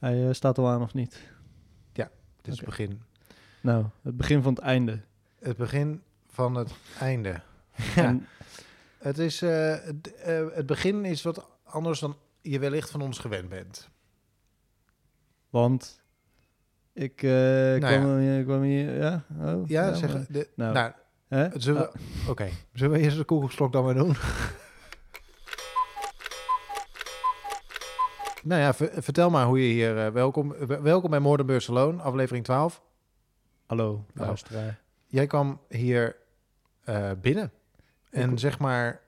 Hij eh, staat al aan of niet? Dit is het begin. Nou, het begin van het einde. Het begin van het einde. Ja, En, het, is, eh, het, eh, het begin is wat anders dan je wellicht van ons gewend bent. want ik eh, Nou kwam, hier- kwam hier... Ja? Oh, Ja, zeg, maar- de, nou. nou, Hè? zullen we, Oh, oké. Zullen we eerst de koekelslok dan maar doen? nou ja, ver- vertel maar hoe je hier... eh, welkom, welkom bij Moordenbeurs Salon, aflevering 12. hallo, Nou. luisteraar. Jij kwam hier eh, binnen. En zeg maar,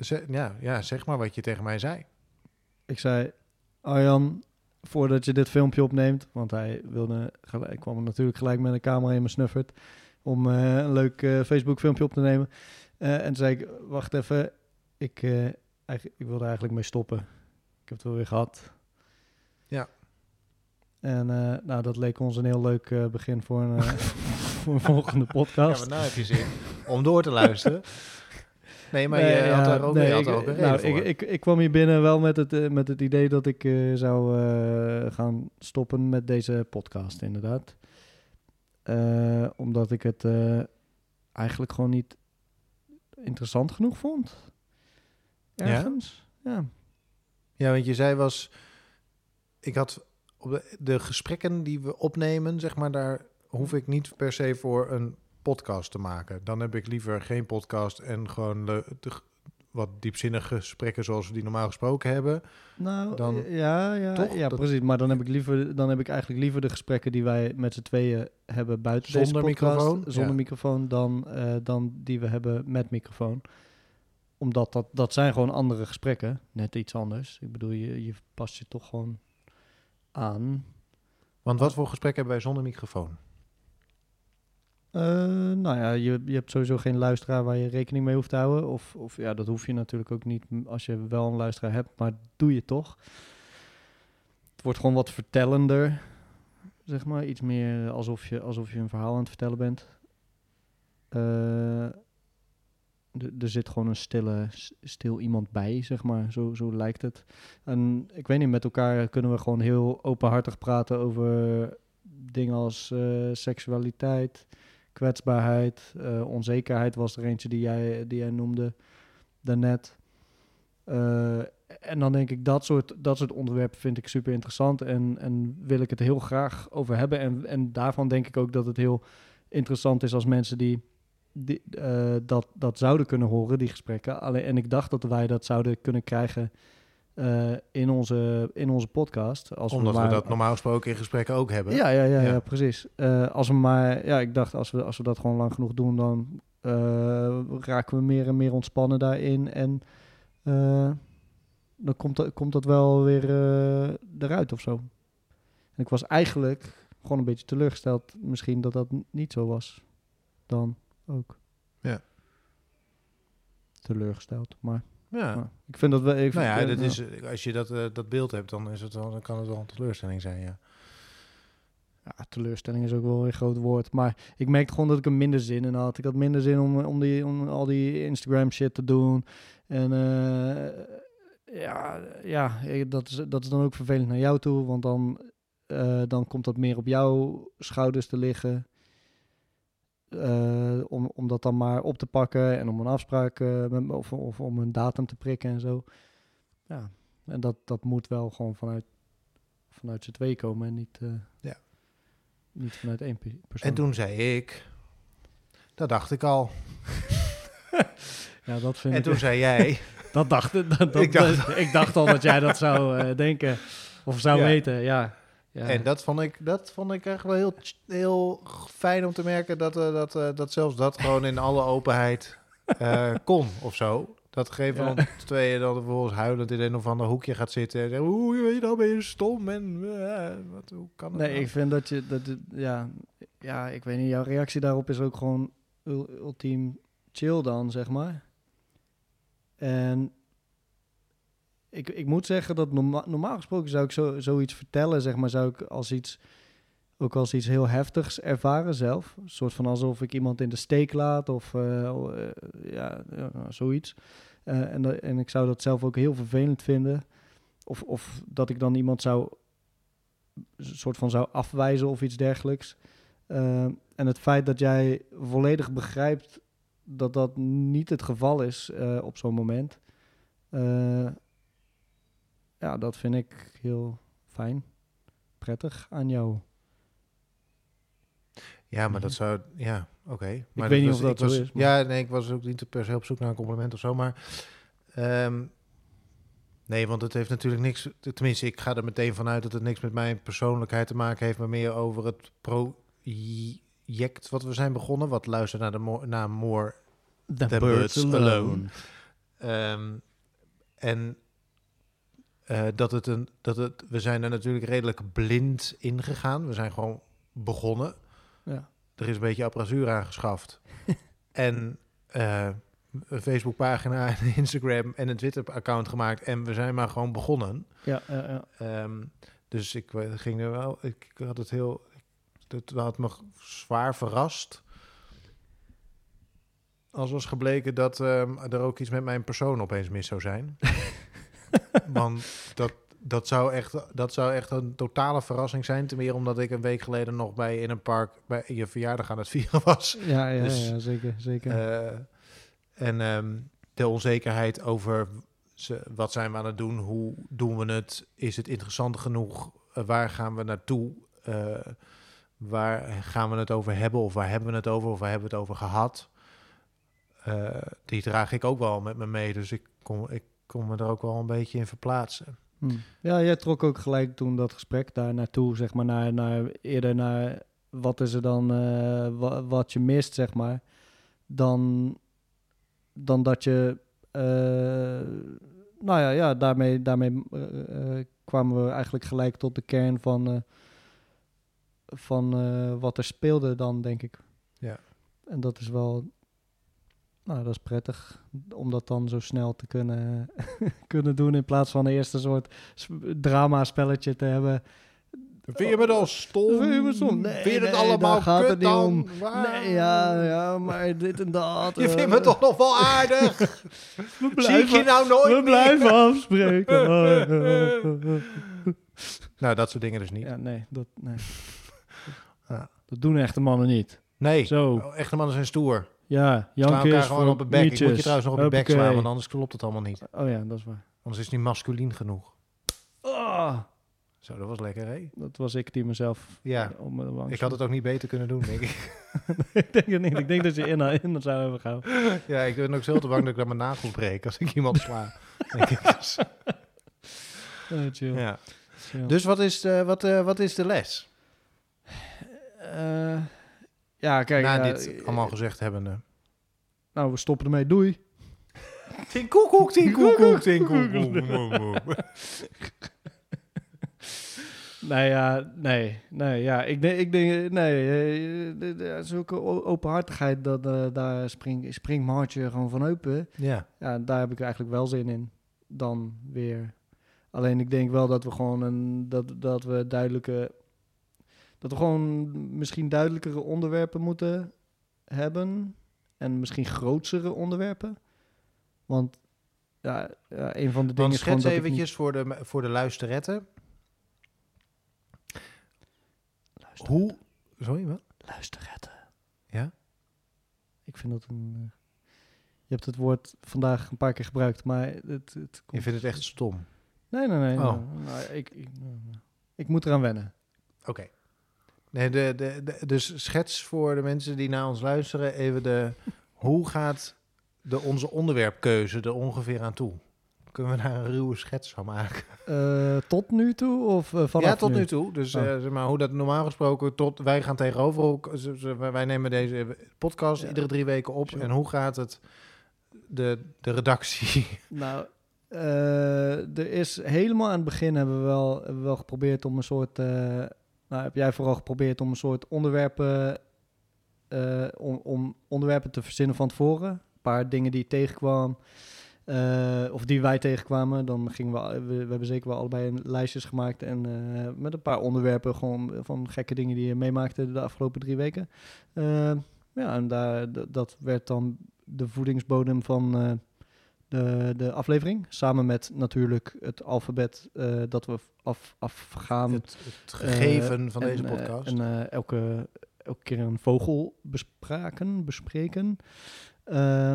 ze- ja, ja, zeg maar wat je tegen mij zei. Ik zei, Arjan, voordat je dit filmpje opneemt... Want hij wilde, gelijk, ik kwam natuurlijk gelijk met een camera in mijn snuffert... om eh, een leuk Facebook filmpje op te nemen. En toen zei ik, wacht even, ik, ik wilde eigenlijk mee stoppen. Ik heb het wel weer gehad. Ja. En eh, nou, dat leek ons een heel leuk eh, begin voor een, eh, voor een volgende Ja, podcast. maar nou heb je zin om door te luisteren. Nee, maar Nee, je had ja, er ook, nee, had ik, ook een nou, voor. ik, ik, ik kwam hier binnen wel met het, met het idee dat ik zou gaan stoppen met deze podcast, inderdaad. Omdat ik het eigenlijk gewoon niet interessant genoeg vond. Ja? Ergens. Ja. Ja, want je zei was... Ik had de, gesprekken die we opnemen, zeg maar, daar hoef ik niet per se voor een podcast te maken. Dan heb ik liever geen podcast en gewoon de, wat diepzinnige gesprekken zoals we die normaal gesproken hebben. Nou, Dan- ja, ja, toch? ja Dat- precies. Maar dan heb, ik liever, dan heb ik eigenlijk liever de gesprekken die wij met z'n tweeën hebben buiten deze Zonder podcast, microfoon? Zonder Ja. microfoon dan, eh, dan die we hebben met microfoon. Omdat dat, dat zijn gewoon andere gesprekken. Net iets anders. Ik bedoel, je, je past je toch gewoon aan. Want wat voor gesprekken hebben wij zonder microfoon? Eh, nou ja, je, je hebt sowieso geen luisteraar waar je rekening mee hoeft te houden. Of, of ja, dat hoef je natuurlijk ook niet als je wel een luisteraar hebt, maar doe je toch. Het wordt gewoon wat vertellender, zeg maar. Iets meer alsof je, alsof je een verhaal aan het vertellen bent. Eh, er zit gewoon een stille, stil iemand bij, zeg maar. Zo, zo lijkt het. En ik weet niet, met elkaar kunnen we gewoon heel openhartig praten over dingen als eh, seksualiteit, kwetsbaarheid, eh, onzekerheid was er eentje die jij, die jij noemde daarnet. Eh en dan denk ik, dat soort, dat soort onderwerpen vind ik super interessant en, en wil ik het heel graag over hebben. En, en daarvan denk ik ook dat het heel interessant is als mensen die, die eh, dat, dat zouden kunnen horen, die gesprekken. Alleen, en ik dacht dat wij dat zouden kunnen krijgen eh, in, onze, in onze podcast. Als Omdat we, maar, dat normaal gesproken in gesprekken ook hebben. ja, ja, ja, Ja. ja. precies. Eh, als we maar, ja, ik dacht als we, als we dat gewoon lang genoeg doen, dan raken we meer en meer ontspannen daarin. En dan komt dat, komt dat wel weer eruit of zo. En ik was eigenlijk gewoon een beetje teleurgesteld, misschien dat dat niet zo was. Dan ook. Ja. Teleurgesteld, maar, Ja. maar ik vind dat wel. Ik Nou ja, dat is, als je dat, eh, dat beeld hebt, dan, is het wel, dan kan het wel een teleurstelling zijn, ja. Ja, teleurstelling is ook wel een groot woord. Maar ik merkte gewoon dat ik er minder zin in had. Ik had minder zin om, om, die, om al die Instagram shit te doen. En eh, ja, ja dat, is, dat is dan ook vervelend naar jou toe. Want dan, eh, dan komt dat meer op jouw schouders te liggen. Eh, om, om dat dan maar op te pakken en om een afspraak eh, met, of, of om een datum te prikken en zo. Ja, en dat, dat moet wel gewoon vanuit, vanuit z'n twee komen en niet... eh, Ja. niet vanuit één pe- persoon. En toen zei ik, dat dacht ik al. ja, dat vind En ik. toen zei jij, dat dacht, dat, dat, Ik dacht- ik dacht al dat jij dat zou denken of zou Ja. weten. Ja. Ja. en dat vond ik, dat vond ik echt wel heel, heel fijn om te merken dat, eh, dat, eh, dat zelfs dat gewoon in alle openheid eh, kon of zo. Dat geen van Ja. ons tweeën dan vervolgens huilend in een of ander hoekje gaat zitten en zegt, oeh, weet je, dan ben je stom en wat, hoe kan dat nee, nou? ik vind dat je dat ja, ja, ik weet niet. Jouw reactie daarop is ook gewoon ul- ultiem chill dan, zeg maar. En ik, ik moet zeggen dat norma normaal gesproken zou ik zo, zoiets vertellen, zeg maar, zou ik als iets ook als iets heel heftigs ervaren zelf. Een soort van alsof ik iemand in de steek laat of eh, eh, ja, zoiets. Eh, en, en ik zou dat zelf ook heel vervelend vinden. Of, of dat ik dan iemand zou soort van zou afwijzen of iets dergelijks. En het feit dat jij volledig begrijpt dat dat niet het geval is op zo'n moment. Ja, dat vind ik heel fijn, prettig aan jou. Ja, maar dat zou... Ja, oké. Maar weet niet was- of dat ik was, zo is, maar- Ja, nee, ik was ook niet per se op zoek naar een compliment of zo, maar... ehm, nee, want het heeft natuurlijk niks... Tenminste, ik ga er meteen vanuit dat het niks met mijn persoonlijkheid te maken heeft, maar meer over het project wat we zijn begonnen. Wat luistert naar de mo- naar More The, Birds Alone. Ehm, en eh, dat het een, dat het, we zijn er natuurlijk redelijk blind in gegaan. We zijn gewoon begonnen. Ja. Er is een beetje apparatuur aangeschaft. en eh, een Facebookpagina, een Instagram en een Twitter-account gemaakt. En we zijn maar gewoon begonnen. Ja, ja, ja. Ehm, dus ik eh, ging er wel, ik, ik had het heel, het had me zwaar verrast. Als was gebleken dat ehm, er ook iets met mijn persoon opeens mis zou zijn. Want dat, dat, zou echt, dat zou echt een totale verrassing zijn. Ten meer omdat ik een week geleden nog bij in een park bij je verjaardag aan het vieren was. ja, ja, Dus, ja, zeker, zeker. Eh, en ehm, de onzekerheid over ze, wat zijn we aan het doen, hoe doen we het, is het interessant genoeg, Eh, waar gaan we naartoe, Eh, waar gaan we het over hebben of waar hebben we het over of waar hebben we het over gehad. Eh, die draag ik ook wel met me mee, dus ik kon, ik kon me er ook wel een beetje in verplaatsen. Hm. Ja, jij trok ook gelijk toen dat gesprek daar naartoe, zeg maar, naar, naar eerder naar wat is er dan, eh, wa- wat je mist, zeg maar, dan, dan dat je, eh, nou ja, ja daarmee, daarmee eh, kwamen we eigenlijk gelijk tot de kern van, van wat er speelde dan, denk ik. Ja. En dat is wel, nou, dat is prettig om dat dan zo snel te kunnen, kunnen doen in plaats van eerst een soort sp- drama-spelletje te hebben. Vind je me dan stom? Vind je me stom? Nee, Vind je het nee, allemaal daar gaat kut het niet dan? om. Waar? Nee, ja, ja, maar dit en dat. Je eh, vindt me toch nog wel aardig? We Zie ik blijven, je nou nooit we meer? blijven afspreken. Nou, dat soort dingen dus niet. ja, nee, dat, nee. Ja. dat doen echte mannen niet. Nee, Zo, Oh, echte mannen zijn stoer. Ja, Slaan Janke elkaar gewoon op de bek. Ik moet je trouwens nog op de bek slaan, want anders klopt het allemaal niet. Oh ja, dat is waar. Anders is het niet masculien genoeg. Ah, Zo, dat was lekker, hè? dat was ik die mezelf Ja, mijn wang ik had het ook niet beter kunnen doen, denk ik. ik denk het niet. Ik denk dat je in, in zou hebben gehouden. ja, ik ben ook zo te bang dat ik dan mijn nagel breek als ik iemand sla. Denk ik. Dus, Oh, chill, ja. chill. dus wat is de, wat, eh, wat is de les? Eh, ja, kijk. Na dit eh, allemaal gezegd hebbende. Nou, we stoppen ermee. Doei. Tien koekoek, tien koekoek, tien koekoek. Nee, ja, nee, nee, ja, ik denk, ik denk, nee, eh, zulke openhartigheid, dat, eh, daar spring, springt mijn hartje gewoon van open. Ja, Ja, daar heb ik eigenlijk wel zin in. Dan weer. Alleen ik denk wel dat we gewoon een, dat, dat we duidelijke, dat we gewoon misschien duidelijkere onderwerpen moeten hebben. En misschien grootsere onderwerpen. Want ja, ja een van de dingen is gewoon schets dat ik niet- eventjes voor de, voor de luisteretten. Luister, Hoe... Sorry, wat? luisterretten. Ja? Ik vind dat een... eh, je hebt het woord vandaag een paar keer gebruikt, maar het, het Je komt... vindt het echt stom. Nee, nee, nee. Oh. nou, nou, ik, ik, nou, ik moet eraan wennen. Oké. Nee, de, de, de- dus schets voor de mensen die naar ons luisteren even de... hoe gaat de, onze onderwerpkeuze er ongeveer aan toe? Kunnen we daar een ruwe schets van maken? Eh, tot nu toe of eh, vanaf ja, tot nu toe. Dus Oh. eh, zeg maar, hoe dat normaal gesproken tot... Wij gaan tegenover... ook- wij nemen deze podcast Ja. iedere drie weken op. Sure. En hoe gaat het de, de redactie? Nou, er is helemaal aan het begin hebben we wel, hebben we wel geprobeerd om een soort... nou, heb jij vooral geprobeerd om een soort onderwerpen... eh, om, om onderwerpen te verzinnen van tevoren. Een paar dingen die je tegenkwam... eh, of die wij tegenkwamen, dan gingen we, we, hebben zeker wel allebei een lijstjes gemaakt en eh, met een paar onderwerpen gewoon van gekke dingen die je meemaakte de afgelopen drie weken. Ja, en daar, dat werd dan de voedingsbodem van, de, de aflevering. Samen met natuurlijk het alfabet eh, dat we af, afgaan. Het, het gegeven van en, deze eh, podcast. en eh, elke, elke keer een vogel bespraken, bespreken. Eh,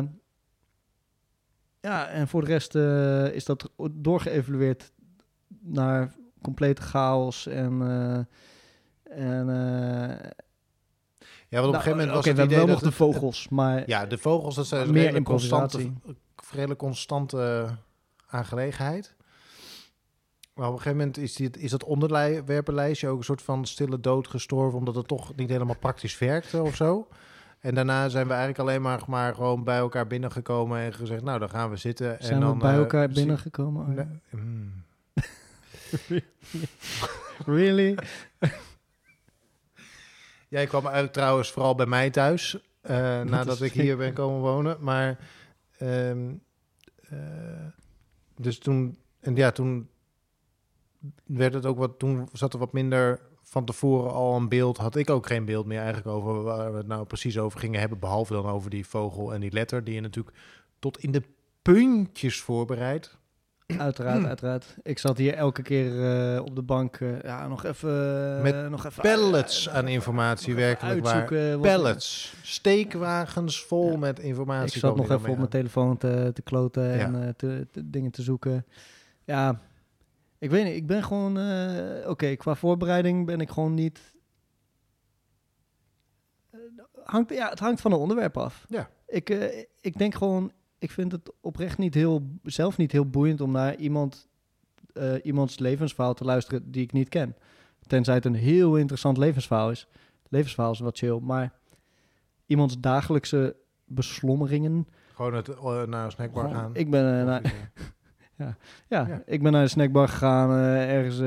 ja, en voor de rest eh, is dat doorgeëvalueerd naar complete chaos en... eh, en eh, ja, want op nou, een gegeven moment was Oké, het we hebben idee wel dat nog de vogels, maar Ja, de vogels, dat zijn Meer een constante. Redelijk constante aangelegenheid. Maar op een gegeven moment is, dit, is dat onderwerpenlijstje ook een soort van stille dood gestorven, omdat het toch niet helemaal praktisch werkte of zo. En daarna zijn we eigenlijk alleen maar, maar gewoon bij elkaar binnengekomen en gezegd, nou, dan gaan we zitten. zijn en dan, we bij eh, elkaar binnengekomen? Nee, mm. really? Jij kwam uit trouwens vooral bij mij thuis, eh, nadat is ik hier ben komen wonen. Maar, ehm, eh, dus toen, en ja, toen werd het ook wat, toen zat er wat minder van tevoren al een beeld. Had ik ook geen beeld meer eigenlijk over waar we het nou precies over gingen hebben. Behalve dan over die vogel en die letter, die je natuurlijk tot in de puntjes voorbereidt. Uiteraard, uiteraard. Ik zat hier elke keer eh, op de bank. eh, ja, nog even... Met nog even Pallets eh, aan informatie, werkelijk waar. Pallets, steekwagens vol Ja. met informatie. Ik zat nog even op mijn telefoon te, te kloten Ja. en eh, te, te- dingen te zoeken. Ja, ik weet niet. Ik ben gewoon... eh, Oké, qua voorbereiding ben ik gewoon niet... Eh, hangt, ja, het hangt van het onderwerp af. Ja. Ik, eh, ik denk gewoon... Ik vind het oprecht niet heel... Zelf niet heel boeiend om naar iemand... eh, iemands levensverhaal te luisteren die ik niet ken. Tenzij het een heel interessant levensverhaal is. Levensverhaal is wat chill, maar iemands dagelijkse beslommeringen. Gewoon het, eh, naar een snackbar Gewoon, gaan. ik ben, eh, naar, ja, ja. ik ben naar de snackbar gegaan, ergens,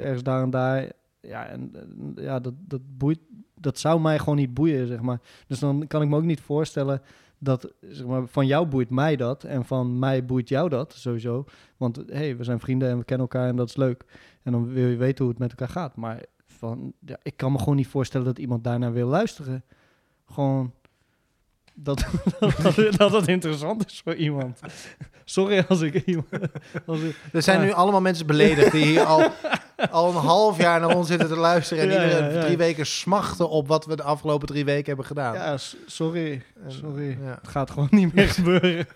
ergens daar en daar. Ja, en ja, dat, dat boeit. Dat zou mij gewoon niet boeien, zeg maar. Dus dan kan ik me ook niet voorstellen dat, zeg maar, van jou boeit mij dat en van mij boeit jou dat sowieso. Want hey, we zijn vrienden en we kennen elkaar en dat is leuk. En dan wil je weten hoe het met elkaar gaat. Maar van, ja, ik kan me gewoon niet voorstellen dat iemand daarnaar wil luisteren. Gewoon dat, dat, dat het interessant is voor iemand. Sorry als ik iemand... Als ik, Er zijn Maar- nu allemaal mensen beledigd die hier al, al een half jaar naar ons zitten te luisteren. En Ja, iedere ja, ja. drie weken smachten op wat we de afgelopen drie weken hebben gedaan. ja, sorry. En, Sorry. Het gaat gewoon niet meer gebeuren.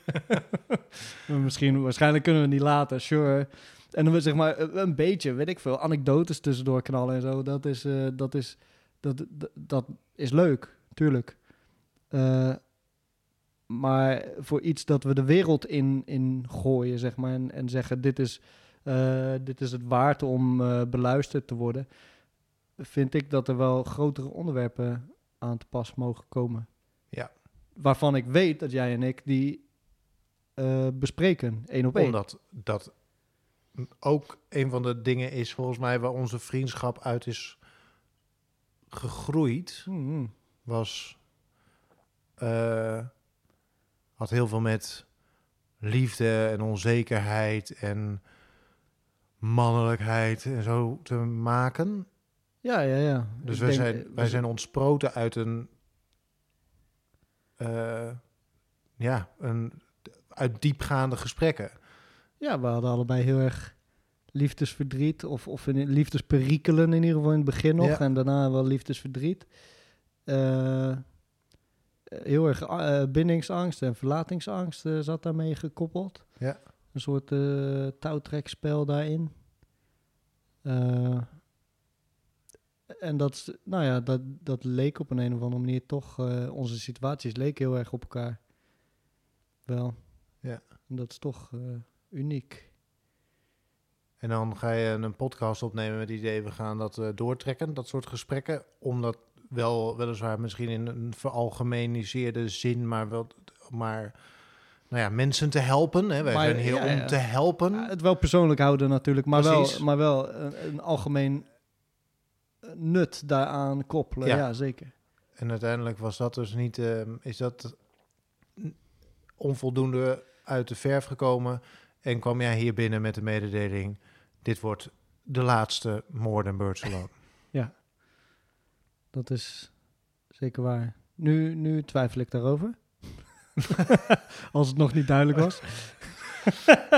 Misschien, waarschijnlijk kunnen we het niet laten, sure. En dan zeg maar een- beetje, weet ik veel, anekdotes tussendoor knallen en zo. Dat is, eh, dat is, dat, dat, dat is leuk, tuurlijk. Eh, maar voor iets dat we de wereld in, in gooien, zeg maar, en, en zeggen: dit is, eh, dit is het waard om eh, beluisterd te worden, vind ik dat er wel grotere onderwerpen aan te pas mogen komen. Ja. Waarvan ik weet dat jij en ik die eh, bespreken, één op één. Omdat dat ook een van de dingen is volgens mij waar onze vriendschap uit is gegroeid. Mhm. Was, had heel veel met liefde en onzekerheid en mannelijkheid en zo te maken. Ja, ja, ja. Dus Ik wij, denk, zijn, eh, wij zijn ontsproten uit een, eh, ja, een, uit diepgaande gesprekken. Ja, we hadden allebei heel erg liefdesverdriet. Of, of in liefdesperikelen in ieder geval in het begin nog. Ja. En daarna wel liefdesverdriet. Eh, heel erg eh, bindingsangst en verlatingsangst eh, zat daarmee gekoppeld. Ja. Een soort eh touwtrekspel daarin. En dat, nou ja, dat, dat leek op een, een of andere manier toch... onze situaties leken heel erg op elkaar. Wel. Ja. En dat is toch uniek. En dan ga je een podcast opnemen met het idee, we gaan dat doortrekken, dat soort gesprekken. Om dat wel, weliswaar misschien in een veralgemeniseerde zin, maar wel, maar, nou ja, mensen te helpen. Hè. Wij Maar, zijn hier ja, om te helpen. Ja, het wel persoonlijk houden natuurlijk, maar Precies. wel, maar wel een, een algemeen eh, nut daaraan koppelen. Ja. Ja, zeker. En uiteindelijk was dat dus niet, ehm, is dat onvoldoende uit de verf gekomen. En kwam jij hier binnen met de mededeling, dit wordt de laatste Than Birds Alone. Dat is zeker waar. Nu, nu twijfel ik daarover. Als het nog niet duidelijk was.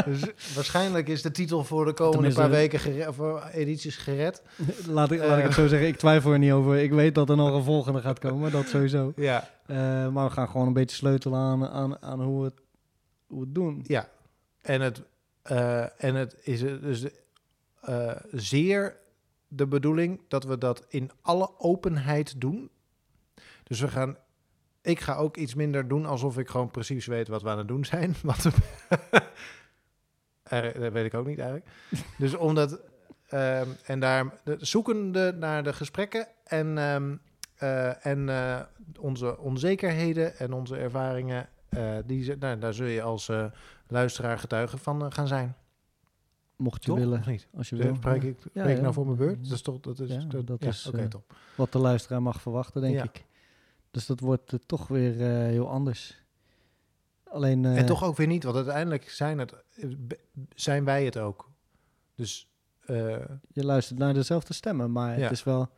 Dus waarschijnlijk is de titel voor de komende Tenminste- paar weken gere- of eh, edities gered. laat, ik, laat ik het zo zeggen. Ik twijfel er niet over. Ik weet dat er nog een volgende gaat komen. Dat sowieso. Ja. Eh, maar we gaan gewoon een beetje sleutelen aan, aan, aan hoe, we het, hoe we het doen. Ja. En het, eh, en het is eh, dus eh, zeer de bedoeling dat we dat in alle openheid doen. Dus we gaan. Ik ga ook iets minder doen alsof ik gewoon precies weet wat we aan het doen zijn. Dat weet ik ook niet eigenlijk. Dus omdat. ehm, en daar de, zoekende naar de gesprekken en, ehm, eh, en eh, onze onzekerheden en onze ervaringen. eh, die, nou, daar zul je als luisteraar getuige van gaan zijn. Mocht je Toch? willen, als je wil. Spreek ik, spreek ik nou voor mijn beurt? Dat is toch, dat is, dat, is, eh, top. Wat de luisteraar mag verwachten, denk ik. Dus dat wordt eh, toch weer eh, heel anders. Alleen... en toch ook weer niet, want uiteindelijk zijn, het, zijn wij het ook. Dus je luistert naar dezelfde stemmen, maar het is wel...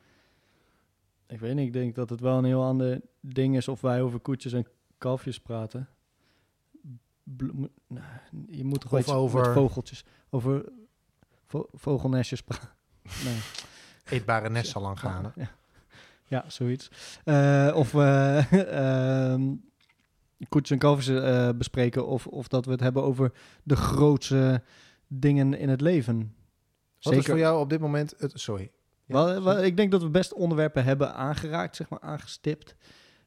Ik weet niet, ik denk dat het wel een heel ander ding is of wij over koetjes en kalfjes praten. Bloem- nou, je moet toch Of iets over- met vogeltjes, over vo- vogelnestjes praten. Nee. eetbare nest zal lang gaan. Ja, ja zoiets. Eh, of we ehm koetjes en kalfjes bespreken of, of dat we het hebben over de grootste dingen in het leven. Wat is voor jou op dit moment het... Sorry. Ja, Wel, sorry. wel, ik denk dat we best onderwerpen hebben aangeraakt, zeg maar, aangestipt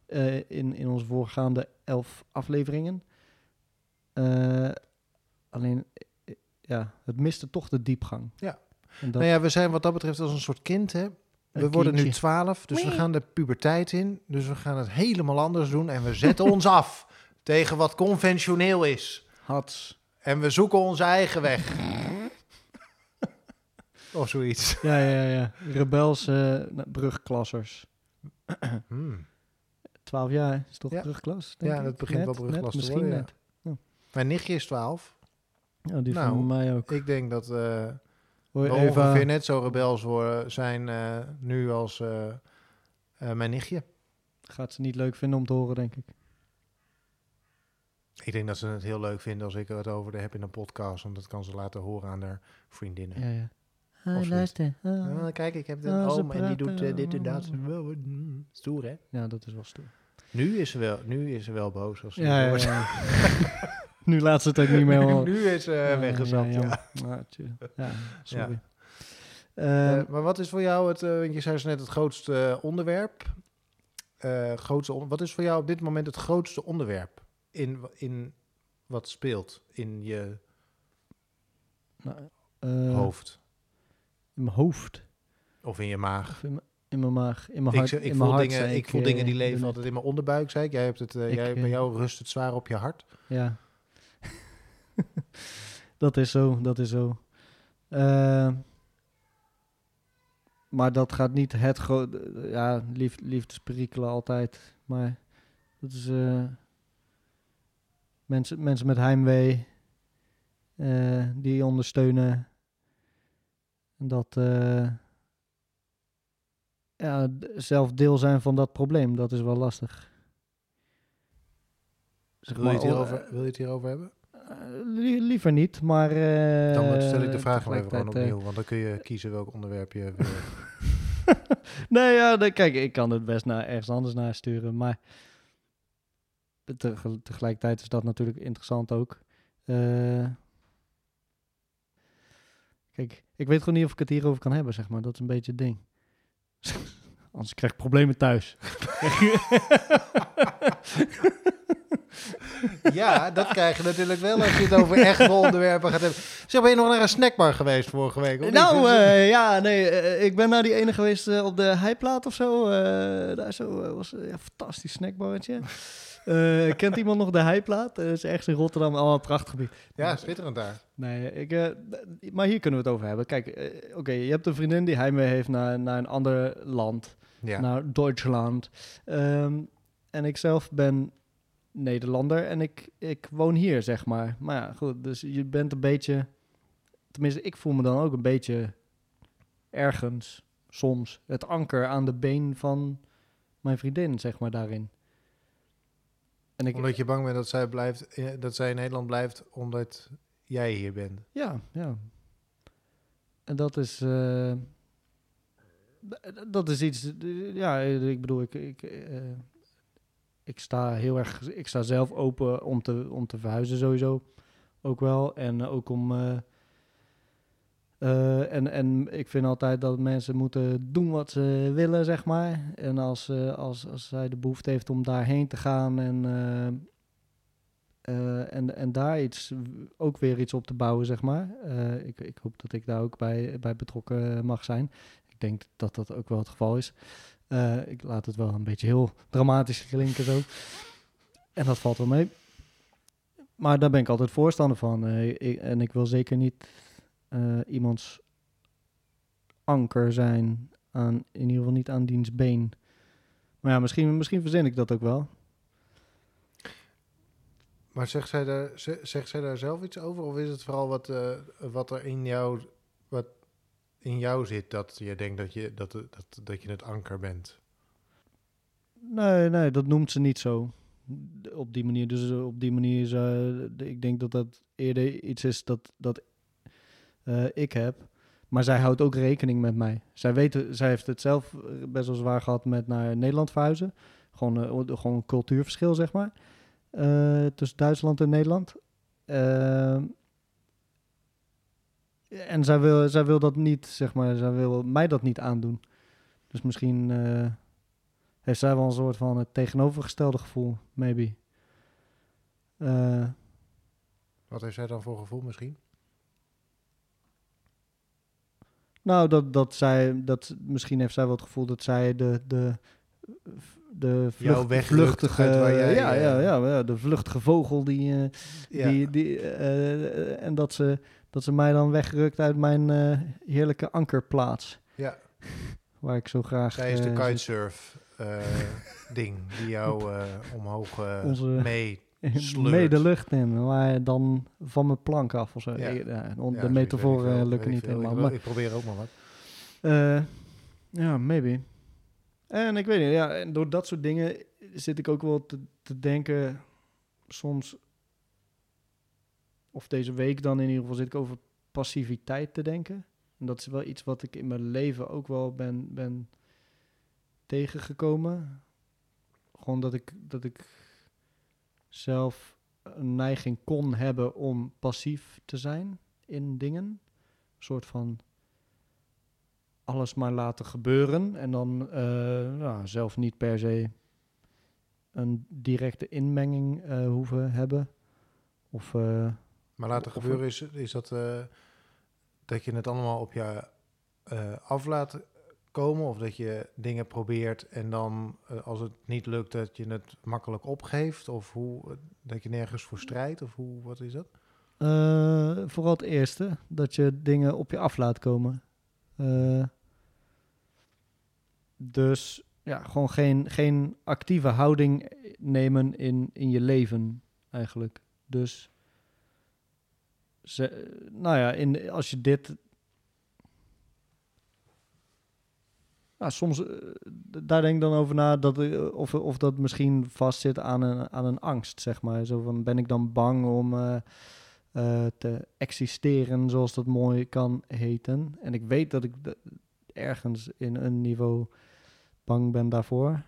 eh, in, in onze voorgaande elf afleveringen. Eh, alleen, eh, ja, het miste toch de diepgang. Ja. En dat, Nou ja, we zijn wat dat betreft als een soort kind, hè? We Een worden nu kindje. 12, dus we gaan de puberteit in. Dus we gaan het helemaal anders doen. En we zetten ons af tegen wat conventioneel is. Hats. En we zoeken onze eigen weg. of zoiets. Ja, ja, ja. Rebels eh, nou, brugklassers. Hmm. 12 jaar is toch Ja. brugklas? denk Ja, dat begint Net, wel brugklas net, te Misschien net. Mijn nichtje is 12. Ja, die Nou, van mij ook. Ik denk dat eh we Eva, ongeveer net zo rebels worden, zijn eh, nu als eh, eh, mijn nichtje. gaat ze niet leuk vinden om te horen, denk ik. Ik denk dat ze het heel leuk vinden als ik er het over heb in een podcast. Want dat kan ze laten horen aan haar vriendinnen. Ja, ja. zoiets. luister. Ah, kijk, ik heb de Ah, oom en die doet dit en dat. Mm, Stoer, hè? Ja, dat is wel stoer. Nu is ze wel, nu is ze wel boos. Als ze Ja, ja, hoort. ja. nu laat ze het ook niet meer horen. nu is ze Ja, weggezapt, ja. ja. Ja, tje- ja, sorry. Eh, Ehm, maar wat is voor jou het, eh, want je zei zo net het grootste eh, onderwerp. Eh, grootste on- wat is voor jou op dit moment het grootste onderwerp in, in wat speelt in je nou, eh, hoofd In mijn hoofd. of in je maag? In, mijn- in mijn maag. In mijn Ik, hart. ik, in mijn voel hart, dingen, zei ik voel dingen die eh, leven altijd in mijn onderbuik, zei ik. Jij hebt het, eh, Ik, jij, eh, bij jou rust het zwaar op je hart. Ja. dat is zo, dat is zo. Eh, maar dat gaat niet het grote... Ja, lief, liefdesperikelen altijd. Maar dat is... eh, mensen, mensen met heimwee. eh, die ondersteunen. En dat... ja, zelf deel zijn van dat probleem, dat is wel lastig. Zeg Wil je, het maar, hierover, wil je het hierover hebben? Eh, li- liever niet, maar... eh, Dan stel ik de vraag wel even gewoon opnieuw. Want dan kun je kiezen welk onderwerp je wil. eh, nee, ja, nee, kijk, ik kan het best naar ergens anders naar sturen, maar... Tegel- tegelijkertijd is dat natuurlijk interessant ook. Eh, kijk, ik weet gewoon niet of ik het hierover kan hebben, zeg maar. Dat is een beetje het ding. Anders krijg ik problemen thuis. ja, dat krijg je natuurlijk wel als je het over echte onderwerpen gaat hebben. Zeg, ben je nog naar een snackbar geweest vorige week? Nou, eh, ja, nee, eh, ik ben naar die ene geweest eh, op de Heiplaat of zo. Daar zo was een ja, fantastisch snackbarretje. Kent iemand nog de Heiplaat? Dat is ergens in Rotterdam, al een prachtig gebied. ja, schitterend daar. Nee, ik, maar hier kunnen we het over hebben. Kijk, oké, je hebt een vriendin die heimwee heeft naar, naar een ander land, Ja. naar Duitsland. Ehm, en ik zelf ben Nederlander en ik, ik woon hier, zeg maar. Maar ja, goed, dus je bent een beetje... Tenminste, ik voel me dan ook een beetje ergens, soms, het anker aan de been van mijn vriendin, zeg maar, daarin. En ik, Omdat je bang bent dat zij, blijft, eh, dat zij in Nederland blijft omdat jij hier bent. Ja, ja. En dat is... eh, dat is iets... Ja, ik bedoel, ik... ik eh, ik sta heel erg... Ik sta zelf open om te, om te verhuizen sowieso. Ook wel. En ook om... eh, eh, en, en ik vind altijd dat mensen moeten doen wat ze willen, zeg maar. En als, eh, als, als zij de behoefte heeft om daarheen te gaan en, eh, eh, en, en daar iets, ook weer iets op te bouwen, zeg maar. Eh, ik, ik hoop dat ik daar ook bij, bij betrokken mag zijn. Ik denk dat dat ook wel het geval is. Eh, ik laat het wel een beetje heel dramatisch klinken zo. En dat valt wel mee. Maar daar ben ik altijd voorstander van. Eh, ik- en ik wil zeker niet eh, iemands anker zijn. Aan, in ieder geval niet aan diens been. Maar ja, misschien, misschien verzin ik dat ook wel. Maar zegt zij, daar, ze- zegt zij daar zelf iets over? Of is het vooral wat, wat er in jou, wat in jou zit dat je denkt dat je, dat, dat, dat je het anker bent? Nee, nee, dat noemt ze niet zo. Op die manier. Dus eh, op die manier is, eh, ik denk dat dat eerder iets is dat, dat eh, ik heb. Maar zij houdt ook rekening met mij. Zij, weet, zij heeft het zelf best wel zwaar gehad met naar Nederland verhuizen. Gewoon, gewoon een cultuurverschil, zeg maar. tussen Duitsland en Nederland. En zij wil, zij wil dat niet, zeg maar, zij wil mij dat niet aandoen. Dus misschien eh, heeft zij wel een soort van het tegenovergestelde gevoel, maybe. Eh, Wat heeft zij dan voor gevoel misschien? nou, dat, dat zij, dat, misschien heeft zij wel het gevoel dat zij de, de, de vlucht, vluchtige, waar jij, ja, eh, ja, ja, ja, de vluchtige vogel die, Ja, die, die en dat ze, dat ze mij dan wegrukt uit mijn eh, heerlijke ankerplaats, ja. waar ik zo graag. zij is de eh, kitesurf eh, ding die jou omhoog Onze- mee... sleurt. mee de lucht in, maar dan van mijn plank af of zo. Ja. Ja, de metaforen lukken niet helemaal. Ik, Maar, ik probeer ook maar wat. ja, maybe. En ik weet niet, ja, en door dat soort dingen zit ik ook wel te, te denken, soms, of deze week dan in ieder geval, zit ik over passiviteit te denken. En dat is wel iets wat ik in mijn leven ook wel ben, ben tegengekomen. Gewoon dat ik, dat ik zelf een neiging kon hebben om passief te zijn in dingen. Een soort van alles maar laten gebeuren. En dan eh, nou, zelf niet per se een directe inmenging eh, hoeven hebben. Of eh, Maar laten Of- gebeuren is, is dat, eh, dat je het allemaal op je eh, af laat komen. Of dat je dingen probeert en dan eh, als het niet lukt dat je het makkelijk opgeeft. Of hoe, dat je nergens voor strijdt. Of hoe, wat is dat? Eh, vooral het eerste, dat je dingen op je af laat komen. Eh, dus ja, gewoon geen, geen actieve houding nemen in, in je leven eigenlijk. Dus nou ja, in, als je dit. Nou, soms, eh, daar denk dan over na dat, eh, of, of dat misschien vastzit aan een, aan een angst, zeg maar. Zo van, ben ik dan bang om eh, te existeren, zoals dat mooi kan heten. En ik weet dat ik ergens in een niveau bang ben daarvoor.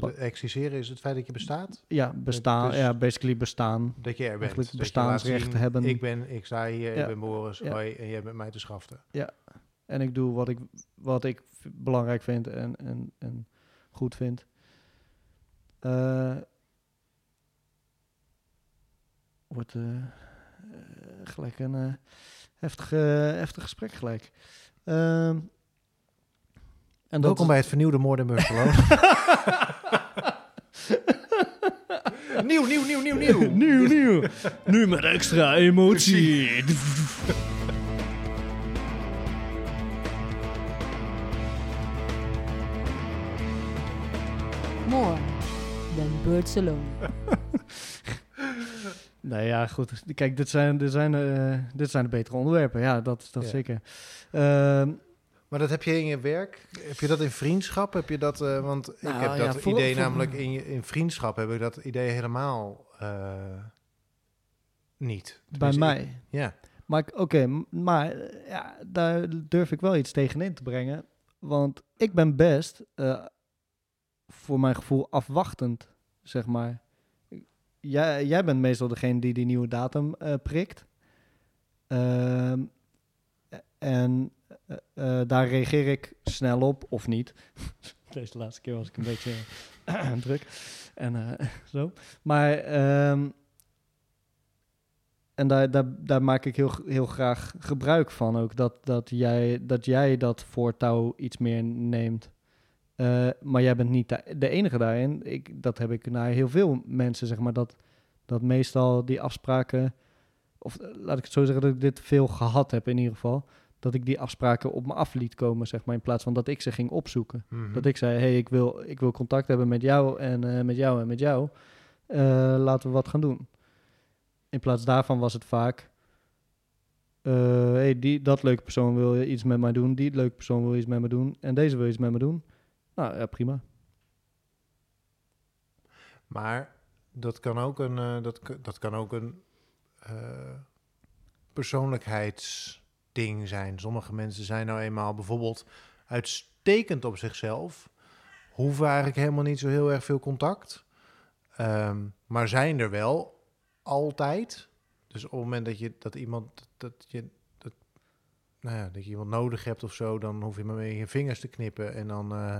Wat existeren is het feit dat je bestaat. Ja, bestaan, dus- ja, basically bestaan. Dat je er bent. Dat bestaansrecht zien, hebben. Ik ben, ik sta hier, Ja. ik ben Boris, Ja. hoi, en jij bent mij te schaften. En ik doe wat ik, wat ik belangrijk vind en, en, en goed vind. Eh, wordt eh, eh, gelijk een heftig, heftig gesprek gelijk. Ehm, en dat Welkom bij het vernieuwde Moord in Buffalo. nieuw, nieuw, nieuw, nieuw, nieuw. nieuw, nieuw. Nu met extra emotie. More than birds alone. Nee, ja, goed. Kijk, dit zijn, dit zijn, eh, dit zijn de betere onderwerpen. Ja, dat, dat Ja. zeker. Ehm, Maar dat heb je in je werk? Heb je dat in vriendschap? Heb je dat, eh, want Nou, ik heb ja, dat voor- idee voor- namelijk in, je- in vriendschap heb ik dat idee helemaal eh, niet. Bij mij. ik- ja. Maar oké, maar ja, daar durf ik wel iets tegenin te brengen. Want ik ben best, eh, voor mijn gevoel, afwachtend, zeg maar. Jij, jij bent meestal degene die die nieuwe datum prikt. Ehm, en eh, eh, daar reageer ik snel op, of niet. Deze laatste keer was ik een beetje druk. En eh, zo. Maar... ehm, en daar, daar, daar maak ik heel, heel graag gebruik van ook. Dat, dat, jij, dat jij dat voortouw iets meer neemt. Eh, maar jij bent niet de, enige daarin. Ik, dat heb ik naar heel veel mensen, zeg maar. Dat, dat meestal die afspraken... Of eh, laat ik het zo zeggen, dat ik dit veel gehad heb in ieder geval. Dat ik die afspraken op me af liet komen, zeg maar. In plaats van dat ik ze ging opzoeken. Mhm. Dat ik zei, hey, ik wil, ik wil contact hebben met jou en eh, met jou en met jou. Eh, laten we wat gaan doen. In plaats daarvan was het vaak... eh, hey, die, dat leuke persoon wil iets met mij doen. Die leuke persoon wil iets met me doen. En deze wil iets met me doen. Nou, ja, prima. Maar dat kan ook een, dat, dat kan ook een eh, persoonlijkheidsding zijn. Sommige mensen zijn nou eenmaal bijvoorbeeld uitstekend op zichzelf. Hoeven eigenlijk helemaal niet zo heel erg veel contact. Ehm, maar zijn er wel altijd. Dus op het moment dat je dat iemand dat je dat, nou ja, dat je iemand nodig hebt of zo, dan hoef je maar met je vingers te knippen en dan, eh,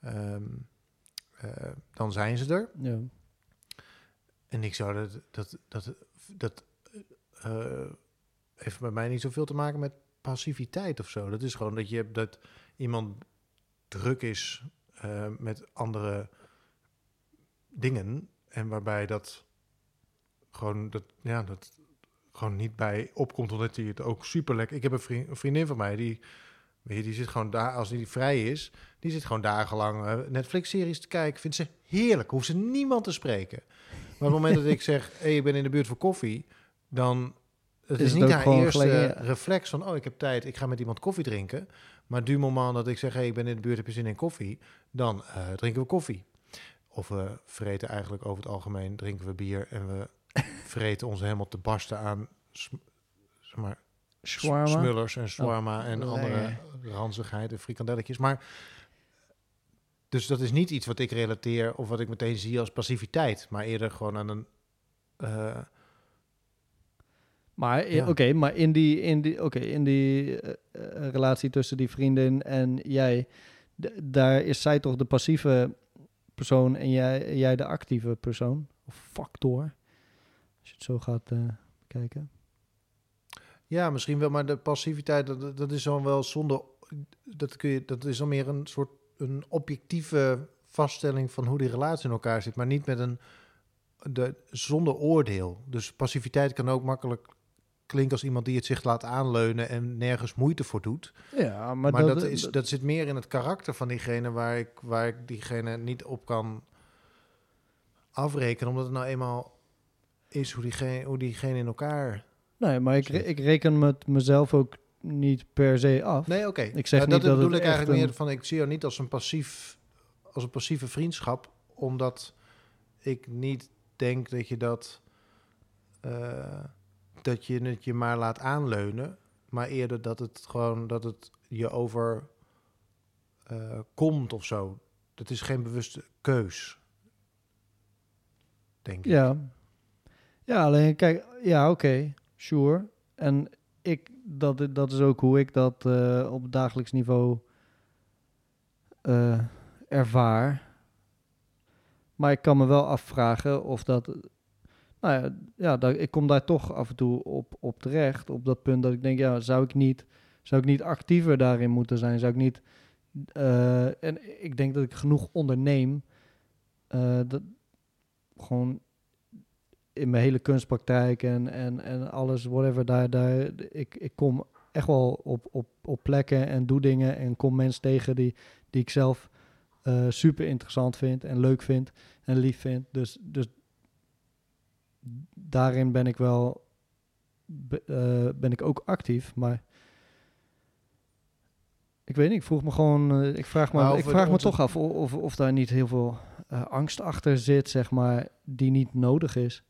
ehm, eh, dan zijn ze er. Ja. En ik zou dat, dat, dat, dat eh, heeft bij mij niet zoveel te maken met passiviteit of zo. Dat is gewoon dat je dat iemand druk is eh, met andere dingen en waarbij dat gewoon dat ja dat gewoon niet bij opkomt omdat hij het ook super lekker. Ik heb een, vriend, een vriendin van mij die die zit gewoon daar als die vrij is, die zit gewoon dagenlang eh, Netflix-series te kijken. Vindt ze heerlijk, hoeft ze niemand te spreken. Maar op het moment dat ik zeg, hey, ik ben in de buurt voor koffie, dan het Is is, niet haar eerste ja. reflex van, oh, ik heb tijd, ik ga met iemand koffie drinken. Maar du moment dat ik zeg, hey, ik ben in de buurt, heb je zin in koffie, dan eh, drinken we koffie. Of we vreten eigenlijk over het algemeen, drinken we bier en we vreten ons helemaal te barsten aan sm- zeg maar, Shawarma? smullers en shawarma en andere ranzigheid en frikandelletjes. Maar dus dat is niet iets wat ik relateer of wat ik meteen zie als passiviteit, maar eerder gewoon aan een eh, Maar, Ja. oké, maar in die, in die, oké, in die eh, eh, relatie tussen die vriendin en jij, daar is zij toch de passieve persoon en jij, jij de actieve persoon? Of factor, als je het zo gaat eh kijken. Ja, misschien wel, maar de passiviteit, dat, dat is dan wel zonder. Dat, kun je, dat is dan meer een soort een objectieve vaststelling van hoe die relatie in elkaar zit, maar niet met een. De, zonder oordeel. Dus passiviteit kan ook makkelijk klinken als iemand die het zich laat aanleunen en nergens moeite voor doet. Ja, Maar, maar, dat, is, dat zit meer in het karakter van diegene waar ik, waar ik diegene niet op kan afrekenen, omdat het nou eenmaal is hoe diegene, hoe diegene in elkaar Nee, maar ik, re- ik reken met mezelf ook niet per se af. Nee, oké. Ik zeg Ja, niet dat, dat bedoel ik eigenlijk een- meer van ik zie jou niet als een passief als een passieve vriendschap, omdat ik niet denk dat je dat eh, dat je het je maar laat aanleunen, maar eerder dat het gewoon dat het je over eh, komt of zo. Dat is geen bewuste keus. Denk ik. Ja. Ja, alleen kijk, ja, oké, sure. En ik, dat, dat is ook hoe ik dat eh, op dagelijks niveau eh, ervaar. Maar ik kan me wel afvragen of dat. Nou ja, ja dat, ik kom daar toch af en toe op, op terecht. Op dat punt dat ik denk, ja, zou ik niet, zou ik niet actiever daarin moeten zijn? Zou ik niet. eh, en ik denk dat ik genoeg onderneem. eh, dat, gewoon in mijn hele kunstpraktijk en, en, en alles, whatever, daar, daar, ik, ik kom echt wel op, op, op plekken en doe dingen en kom mensen tegen die, die ik zelf eh, super interessant vind en leuk vind en lief vind. Dus, dus daarin ben ik wel, be- eh, ben ik ook actief, maar Ik weet niet, ik vroeg me gewoon, eh, ik vraag me, ik vraag me onze- toch af of, of, of daar niet heel veel eh, angst achter zit, zeg maar, die niet nodig is.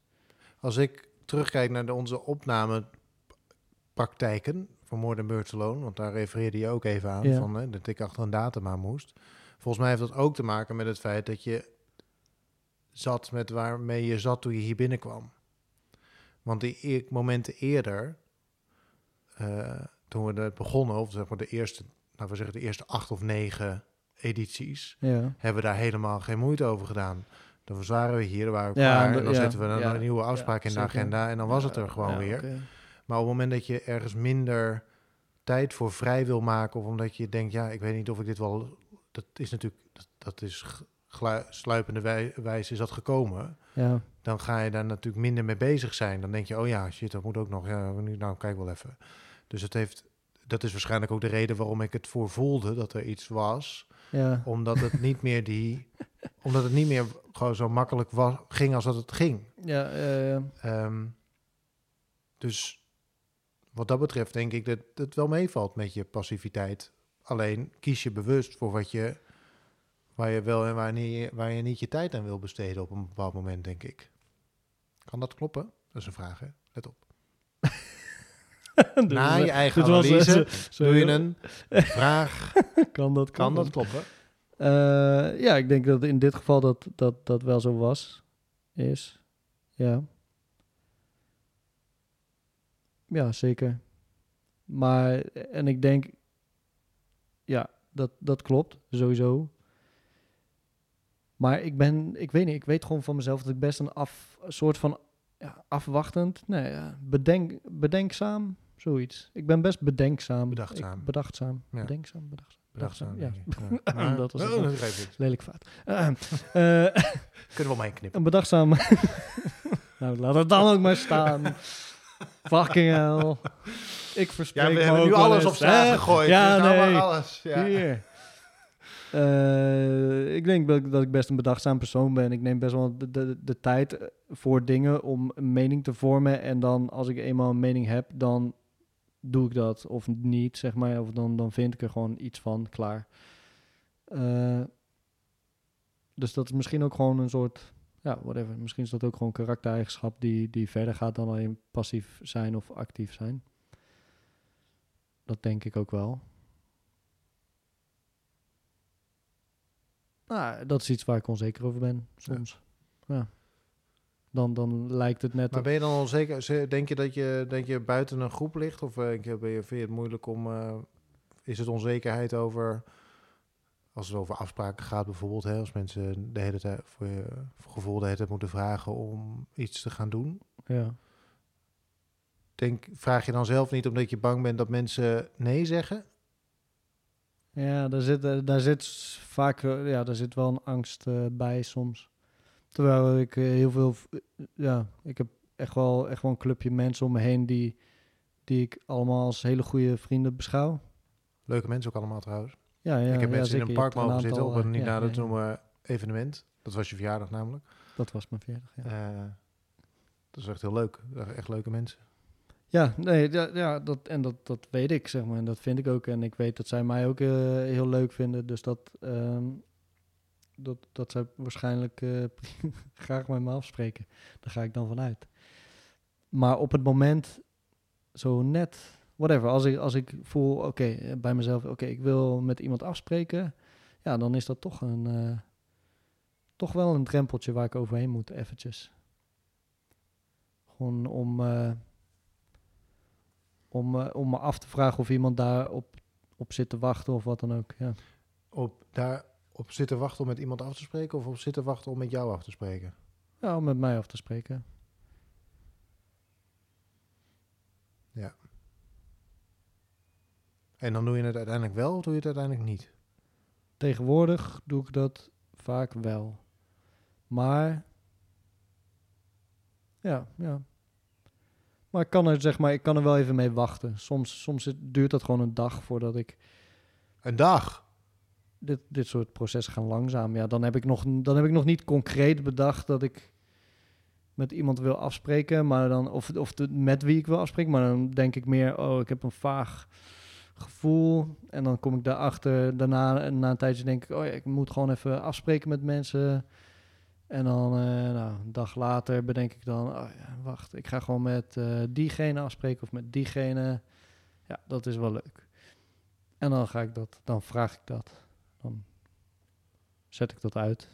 Als ik terugkijk naar de, onze opnamepraktijken van Than Birds Alone, want daar refereerde je ook even aan, Ja. van, hè, dat ik achter een datum aan moest. Volgens mij heeft dat ook te maken met het feit dat je zat met waarmee je zat toen je hier binnenkwam. Want die e- momenten eerder, eh, toen we het begonnen, of zeg maar de eerste, laten we zeggen de eerste acht of negen edities, Ja, hebben we daar helemaal geen moeite over gedaan. Dan waren we hier, waren we Ja, klaar. en dan ja, zetten we een, nieuwe afspraak in de agenda. En dan was het er gewoon weer. Maar op het moment dat je ergens minder tijd voor vrij wil maken... of omdat je denkt, ja, ik weet niet of ik dit wel... Dat is natuurlijk, dat, dat is sluipende wij- wijze is dat gekomen. Ja, Dan ga je daar natuurlijk minder mee bezig zijn. Dan denk je, oh ja, shit, dat moet ook nog. Ja, nu, nou, kijk wel even. Dus het heeft... Dat is waarschijnlijk ook de reden waarom ik het voor voelde dat er iets was ja, omdat het niet meer die omdat het niet meer gewoon zo makkelijk was, ging als dat het ging. ja, eh, Ehm, dus wat dat betreft denk ik dat het wel meevalt met je passiviteit. Alleen kies je bewust voor wat je waar je wel en waar, niet, waar je niet je tijd aan wil besteden op een bepaald moment, denk ik. Kan dat kloppen? Dat is een vraag, hè? Let op. Na je eigen was, analyse zo- zo- doe je een vraag. kan dat Kan dat kloppen? kloppen? Eh, ja, ik denk dat in dit geval dat, dat dat wel zo was. Is. Ja. Ja, zeker. Maar, en ik denk, ja, dat, dat klopt, sowieso. Maar ik ben, ik weet niet, ik weet gewoon van mezelf dat ik best een af, soort van ja, afwachtend, nee, ja, bedenk, bedenkzaam, zoiets. Ik ben best bedenkzaam. Bedachtzaam. Ik- bedachtzaam. Ja. Bedenkzaam, bedachtzaam. Bedachtzaam, ja. Maar- Dat was Oh, dat. Lelijk fout. Eh, eh, Kunnen we mee knippen. een bedachtzaam. nou, laat het dan ook maar staan. Fucking hell. Ik verspreek Ja, we hebben nu alles op straat hè? gegooid. Ja, dus nou nee. alles. Ja. Hier. Eh, ik denk dat, ik best een bedachtzaam persoon ben. Ik neem best wel de, tijd voor dingen om een mening te vormen. En dan als ik eenmaal een mening heb, dan doe ik dat. Of niet, zeg maar. Of dan, dan vind ik er gewoon iets van, klaar. Eh, dus dat is misschien ook gewoon een soort... Ja, whatever. Misschien is dat ook gewoon karaktereigenschap die, die verder gaat dan alleen passief zijn of actief zijn. Dat denk ik ook wel. Nou, dat is iets waar ik onzeker over ben, soms. Ja. Dan, dan lijkt het net... Maar ben je dan onzeker? ze- Denk je dat je, denk je buiten een groep ligt? Of eh, denk je, ben je, vind je het moeilijk om... eh, is het onzekerheid over... Als het over afspraken gaat bijvoorbeeld, hè, als mensen de hele tijd voor je gevoel de hele tijd moeten vragen om iets te gaan doen. ja. Denk, vraag je dan zelf niet omdat je bang bent dat mensen nee zeggen? Ja, daar zit, eh, daar zit vaak ja, daar zit wel een angst eh, bij soms. Terwijl ik eh, heel veel, ja, ik heb echt wel, echt wel een clubje mensen om me heen die, die ik allemaal als hele goede vrienden beschouw. Leuke mensen ook allemaal trouwens. Ja, ja, ik heb ja, mensen zeker. in een park mogen zitten op een niet ja, nader te noemen evenement. Dat was je verjaardag namelijk. Dat was mijn verjaardag, ja. Dat is echt heel leuk. Echt leuke mensen. Ja, nee, ja, dat, en dat, dat weet ik, zeg maar. En dat vind ik ook. En ik weet dat zij mij ook eh, heel leuk vinden. Dus dat, ehm, dat, dat zij waarschijnlijk eh, graag met me afspreken. Daar ga ik dan vanuit. Maar op het moment, zo net, whatever, als ik, als ik voel, oké, eh, bij mezelf, oké, ik wil met iemand afspreken. Ja, dan is dat toch een, toch wel een drempeltje waar ik overheen moet, eventjes. Gewoon om... om, eh, om me af te vragen of iemand daar op, op zit te wachten of wat dan ook. Ja. Op, daar op zitten wachten om met iemand af te spreken of op zitten wachten om met jou af te spreken? ja, om met mij af te spreken. En dan doe je het uiteindelijk wel of doe je het uiteindelijk niet? Tegenwoordig doe ik dat vaak wel. Maar, ja, ja. Maar ik kan er, zeg maar, ik kan er wel even mee wachten. Soms, soms duurt dat gewoon een dag voordat ik Een dag. dit, dit soort processen gaan langzaam. Ja, dan heb ik nog, dan heb ik nog niet concreet bedacht dat ik met iemand wil afspreken, maar dan of, of de, met wie ik wil afspreken, maar dan denk ik meer, oh, ik heb een vaag gevoel. En dan kom ik daarachter. Daarna, na een tijdje denk ik, oh ja, ik moet gewoon even afspreken met mensen. En dan, eh, nou, een dag later bedenk ik dan, oh ja, wacht, ik ga gewoon met eh, diegene afspreken of met diegene. Ja, dat is wel leuk. En dan ga ik dat, dan vraag ik dat. Dan zet ik dat uit.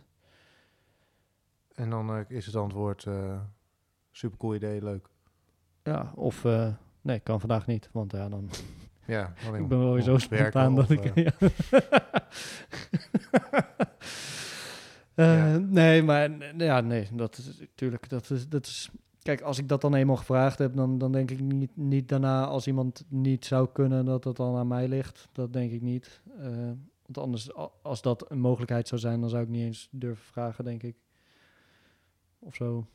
En dan eh, is het antwoord super cool idee, leuk. Ja, of nee, kan vandaag niet, want ja, dan Ja, ik ben wel weer zo spontaan dat ik. ja. Eh, Ja. Nee, maar ja, nee, dat is natuurlijk. Dat is, dat is, kijk, als ik dat dan eenmaal gevraagd heb, dan, dan denk ik niet, niet daarna als iemand niet zou kunnen dat het dan aan mij ligt. Dat denk ik niet. Eh, want anders, als dat een mogelijkheid zou zijn, dan zou ik niet eens durven vragen, denk ik. Of zo.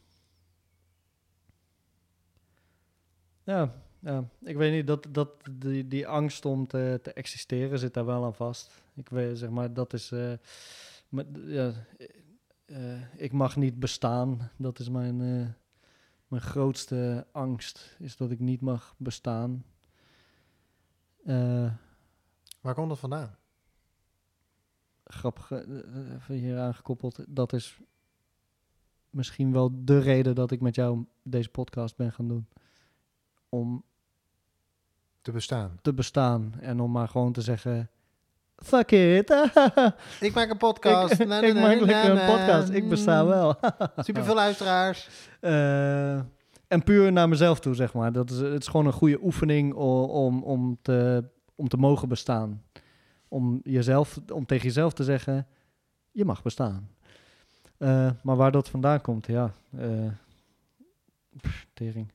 Ja, ja, ik weet niet, dat, dat, die, die angst om te, te existeren zit daar wel aan vast. Ik weet, zeg maar, dat is... eh, maar, ja, eh, ik mag niet bestaan. Dat is mijn, eh, mijn grootste angst, is dat ik niet mag bestaan. Eh, Waar komt dat vandaan? grappig, eh, eh, even hier aangekoppeld. Dat is misschien wel de reden dat ik met jou deze podcast ben gaan doen. Om Te bestaan. te bestaan en om maar gewoon te zeggen: fuck it. Ik maak een podcast. ik, ik maak lekker een podcast. Ik besta wel. Super veel luisteraars. Eh, en puur naar mezelf toe, zeg maar. Dat is, het is gewoon een goede oefening o- om, om, te, om te mogen bestaan. Om, jezelf, om tegen jezelf te zeggen: je mag bestaan. Eh, maar waar dat vandaan komt, ja. eh pff, tering.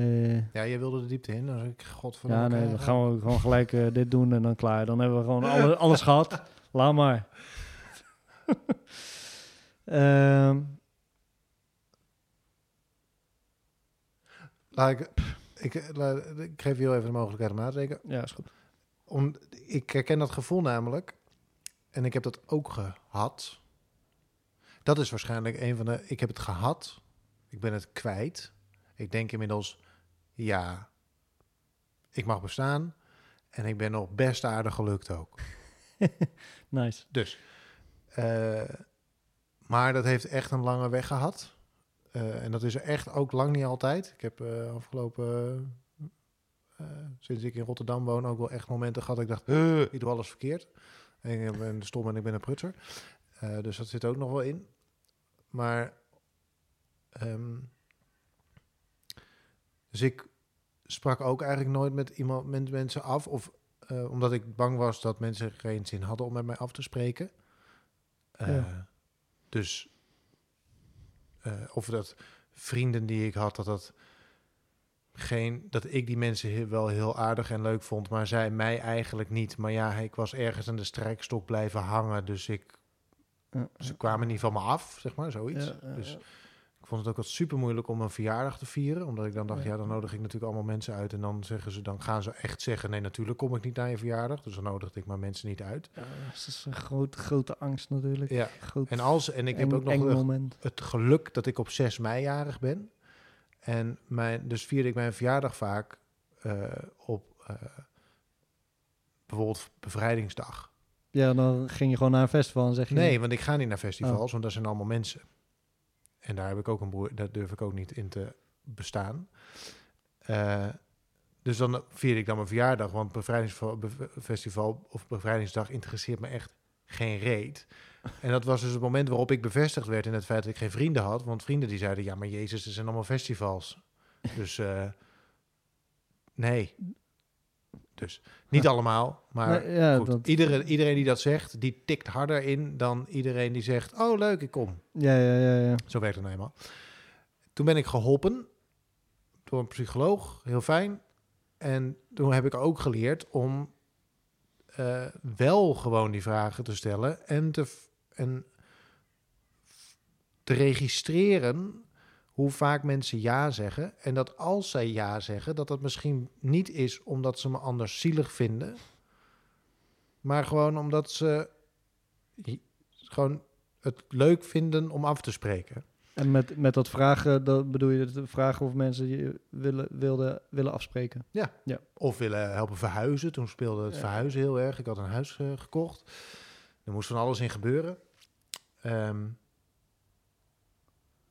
Eh, Ja, je wilde de diepte in. Dan zeg ik, god van ja, nee, dan gaan we gewoon gelijk eh, dit doen en dan klaar. Dan hebben we gewoon alle, alles gehad. Laat maar. Ehm, Laat ik, ik, laat- ik geef je heel even de mogelijkheid om na te denken. ja, is goed. Om, ik herken dat gevoel namelijk. En ik heb dat ook gehad. Dat is waarschijnlijk een van de... Ik heb het gehad. Ik ben het kwijt. Ik denk inmiddels... Ja, ik mag bestaan. En ik ben nog best aardig gelukt ook. Nice. Dus. eh, maar dat heeft echt een lange weg gehad. Eh, en dat is er echt ook lang niet altijd. Ik heb eh, afgelopen... sinds ik in Rotterdam woon ook wel echt momenten gehad... dat ik dacht, "Huh, ik doe alles verkeerd. En ik ben stom en ik ben een prutser. Dus dat zit ook nog wel in. Maar... ehm, dus ik sprak ook eigenlijk nooit met iemand, met mensen af. Of eh, omdat ik bang was dat mensen geen zin hadden om met mij af te spreken. Eh, Ja. Dus eh, of dat vrienden die ik had, dat dat geen dat ik die mensen heel- wel heel aardig en leuk vond, maar zij mij eigenlijk niet. Maar ja, ik was ergens aan de strijkstok blijven hangen, dus ik Ja, ze kwamen niet van me af, zeg maar, zoiets. ja, dus. Ik vond het ook wat super moeilijk om een verjaardag te vieren. Omdat ik dan dacht, Ja. ja, dan nodig ik natuurlijk allemaal mensen uit. En dan zeggen ze, dan gaan ze echt zeggen, nee, natuurlijk kom ik niet naar je verjaardag. Dus dan nodigde ik maar mensen niet uit. Ja, dat is een groot, grote angst natuurlijk. Ja. Groot, En als, en ik heb ook nog moment. het geluk dat ik op 6 mei jarig ben. En mijn, dus vierde ik mijn verjaardag vaak eh, op eh, bijvoorbeeld bevrijdingsdag. Ja, dan ging je gewoon naar een festival en zeg je... Nee, want ik ga niet naar Oh. festivals, want dat zijn allemaal mensen. En daar heb ik ook een broer, daar durf ik ook niet in te bestaan. Eh, dus dan vier ik dan mijn verjaardag, want bevrijdingsfestival of bevrijdingsdag interesseert me echt geen reet. En dat was dus het moment waarop ik bevestigd werd in het feit dat ik geen vrienden had. Want vrienden die zeiden, ja, maar Jezus, er zijn allemaal festivals. Dus eh, nee. Dus niet allemaal, maar Nee, ja, goed. dat- Iedere, iedereen die dat zegt, die tikt harder in dan iedereen die zegt, oh leuk, ik kom. Ja, ja, ja, ja. Zo werkt het nou eenmaal. Toen ben ik geholpen door een psycholoog, heel fijn. En toen heb ik ook geleerd om eh, wel gewoon die vragen te stellen en te, en te registreren hoe vaak mensen ja zeggen. En dat als zij ja zeggen, dat dat misschien niet is omdat ze me anders zielig vinden, maar gewoon omdat ze gewoon het leuk vinden om af te spreken. En met, met dat vragen, dat bedoel je het vragen of mensen je willen, wilden, willen afspreken? Of willen helpen verhuizen. Toen speelde het Ja. verhuizen heel erg. Ik had een huis eh, gekocht. Er moest van alles in gebeuren. Ehm,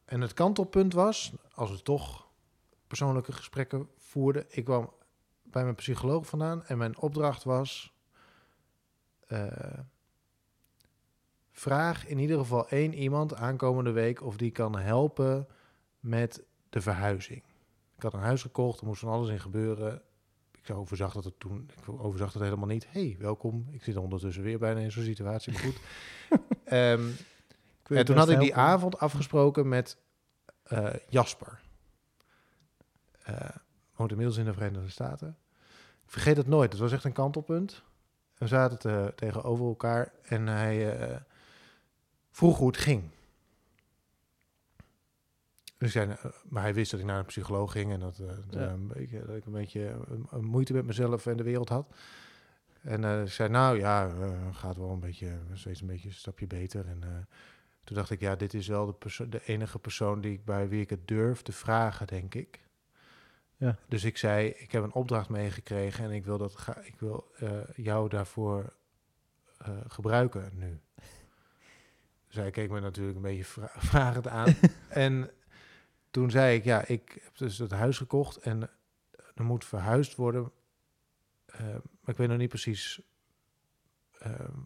en het kantelpunt was, als we toch persoonlijke gesprekken voerden, ik kwam bij mijn psycholoog vandaan en mijn opdracht was: eh, vraag in ieder geval één iemand aankomende week of die kan helpen met de verhuizing. Ik had een huis gekocht, er moest van alles in gebeuren. Ik overzag dat het toen, ik overzag dat helemaal niet. hey, welkom. Ik zit ondertussen weer bijna in zo'n situatie, maar goed. Ehm, Toen had ik die helpen. avond afgesproken met eh, Jasper. Eh woont inmiddels in de Verenigde Staten. Ik vergeet het nooit. Het was echt een kantelpunt. We zaten te- tegenover elkaar en hij eh, vroeg hoe het ging. Dus ik zei, nou, maar hij wist dat ik naar een psycholoog ging en dat, dat, Ja. een beetje, dat ik een beetje moeite met mezelf en de wereld had. En ik zei, nou ja, gaat wel een beetje, steeds een beetje een stapje beter. En toen dacht ik, ja, dit is wel de, perso- de enige persoon die ik, bij wie ik het durf te vragen, denk ik. Ja. Dus ik zei, ik heb een opdracht meegekregen en ik wil, dat ga, ik wil eh, jou daarvoor eh, gebruiken nu. Dus hij keek me natuurlijk een beetje vra- vragend aan. en toen zei ik, ja, ik heb dus het huis gekocht en er moet verhuisd worden. Eh, maar ik weet nog niet precies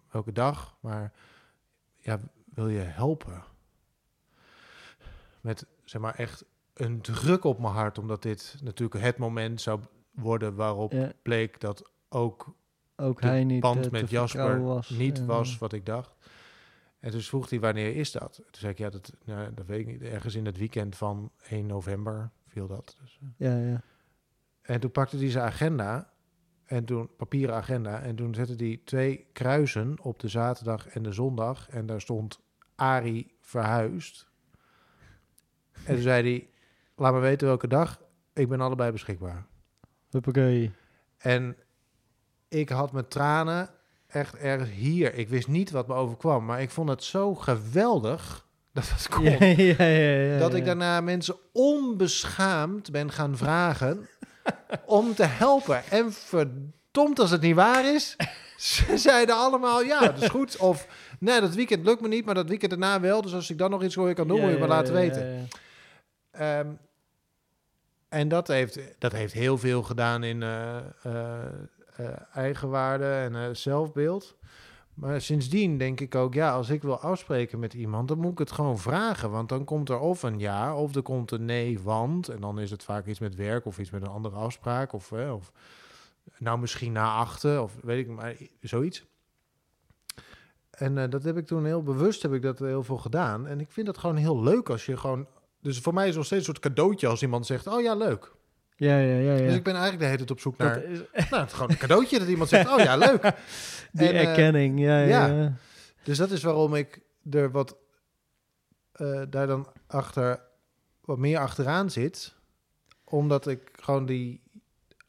welke dag, maar ja, wil je helpen? Met, zeg maar, echt een druk op mijn hart, omdat dit natuurlijk het moment zou worden waarop Ja, bleek dat ook ook de hij niet band eh, met Jasper was. niet En, was eh, wat ik dacht. En dus vroeg hij, wanneer is dat? Toen zei ik, ja, dat, nou, dat weet ik niet. Ergens in het weekend van 1 november viel dat. Dus, eh. Ja, ja. En toen pakte hij zijn agenda, en toen, papieren agenda, en toen zette hij twee kruisen op de zaterdag en de zondag. En daar stond Ari verhuisd. En toen zei hij, laat me weten welke dag. Ik ben allebei beschikbaar. Huppakee. En ik had mijn tranen echt ergens hier. Ik wist niet wat me overkwam, maar ik vond het zo geweldig dat het kon. Ja, ja, ja, dat ik daarna mensen onbeschaamd ben gaan vragen om te helpen. En verdomd als het niet waar is, ze zeiden allemaal ja, dat is goed. Of nee, dat weekend lukt me niet, maar dat weekend daarna wel. Dus als ik dan nog iets voor je kan doen, moet je me ja, laten weten. Ehm, en dat heeft, dat heeft heel veel gedaan in eh, eh, eigenwaarde en zelfbeeld. Maar sindsdien denk ik ook, ja, als ik wil afspreken met iemand, dan moet ik het gewoon vragen. Want dan komt er of een ja, of er komt een nee, want. En dan is het vaak iets met werk of iets met een andere afspraak. Of, of nou misschien na achten, of weet ik maar, zoiets. En eh, dat heb ik toen heel bewust, heb ik dat heel veel gedaan. En ik vind het gewoon heel leuk als je gewoon... Dus voor mij is het nog steeds een soort cadeautje als iemand zegt, oh ja, leuk. Ja, ja, ja. ja. Dus ik ben eigenlijk de hele tijd op zoek naar... Dat is, Nou, het gewoon een cadeautje dat iemand zegt, oh ja, leuk. die En, eh, erkenning, ja, ja. ja. ja. Dus dat is waarom ik er wat eh, daar dan achter wat meer achteraan zit. Omdat ik gewoon die.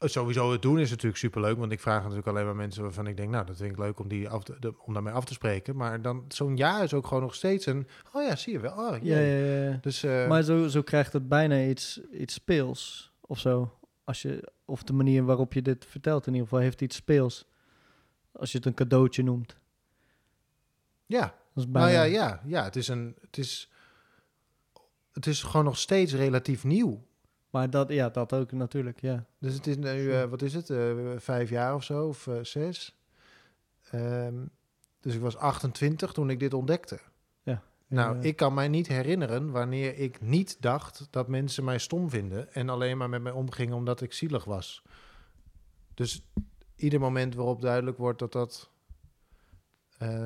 Sowieso het doen is natuurlijk superleuk. Want ik vraag natuurlijk alleen maar mensen waarvan ik denk, nou, dat vind ik leuk om, die af te, de- om daarmee af te spreken. Maar dan zo'n ja is ook gewoon nog steeds een. Oh ja, zie je wel. Oh, Ja, ja, ja. Dus eh, Maar zo, zo krijgt het bijna iets, iets speels of zo. Als je, of de manier waarop je dit vertelt in ieder geval heeft iets speels. Als je het een cadeautje noemt. ja, Dat is bijna, nou ja, ja, ja. Het is een. Het is, het is gewoon nog steeds relatief nieuw. Maar dat, ja, dat ook natuurlijk, ja. Dus het is nu, eh, wat is het, eh, vijf jaar of zo, of eh, zes. Ehm, dus ik was 28 toen ik dit ontdekte. Ja. Nou, ik kan mij niet herinneren wanneer ik niet dacht dat mensen mij stom vinden en alleen maar met mij omgingen omdat ik zielig was. Dus ieder moment waarop duidelijk wordt dat dat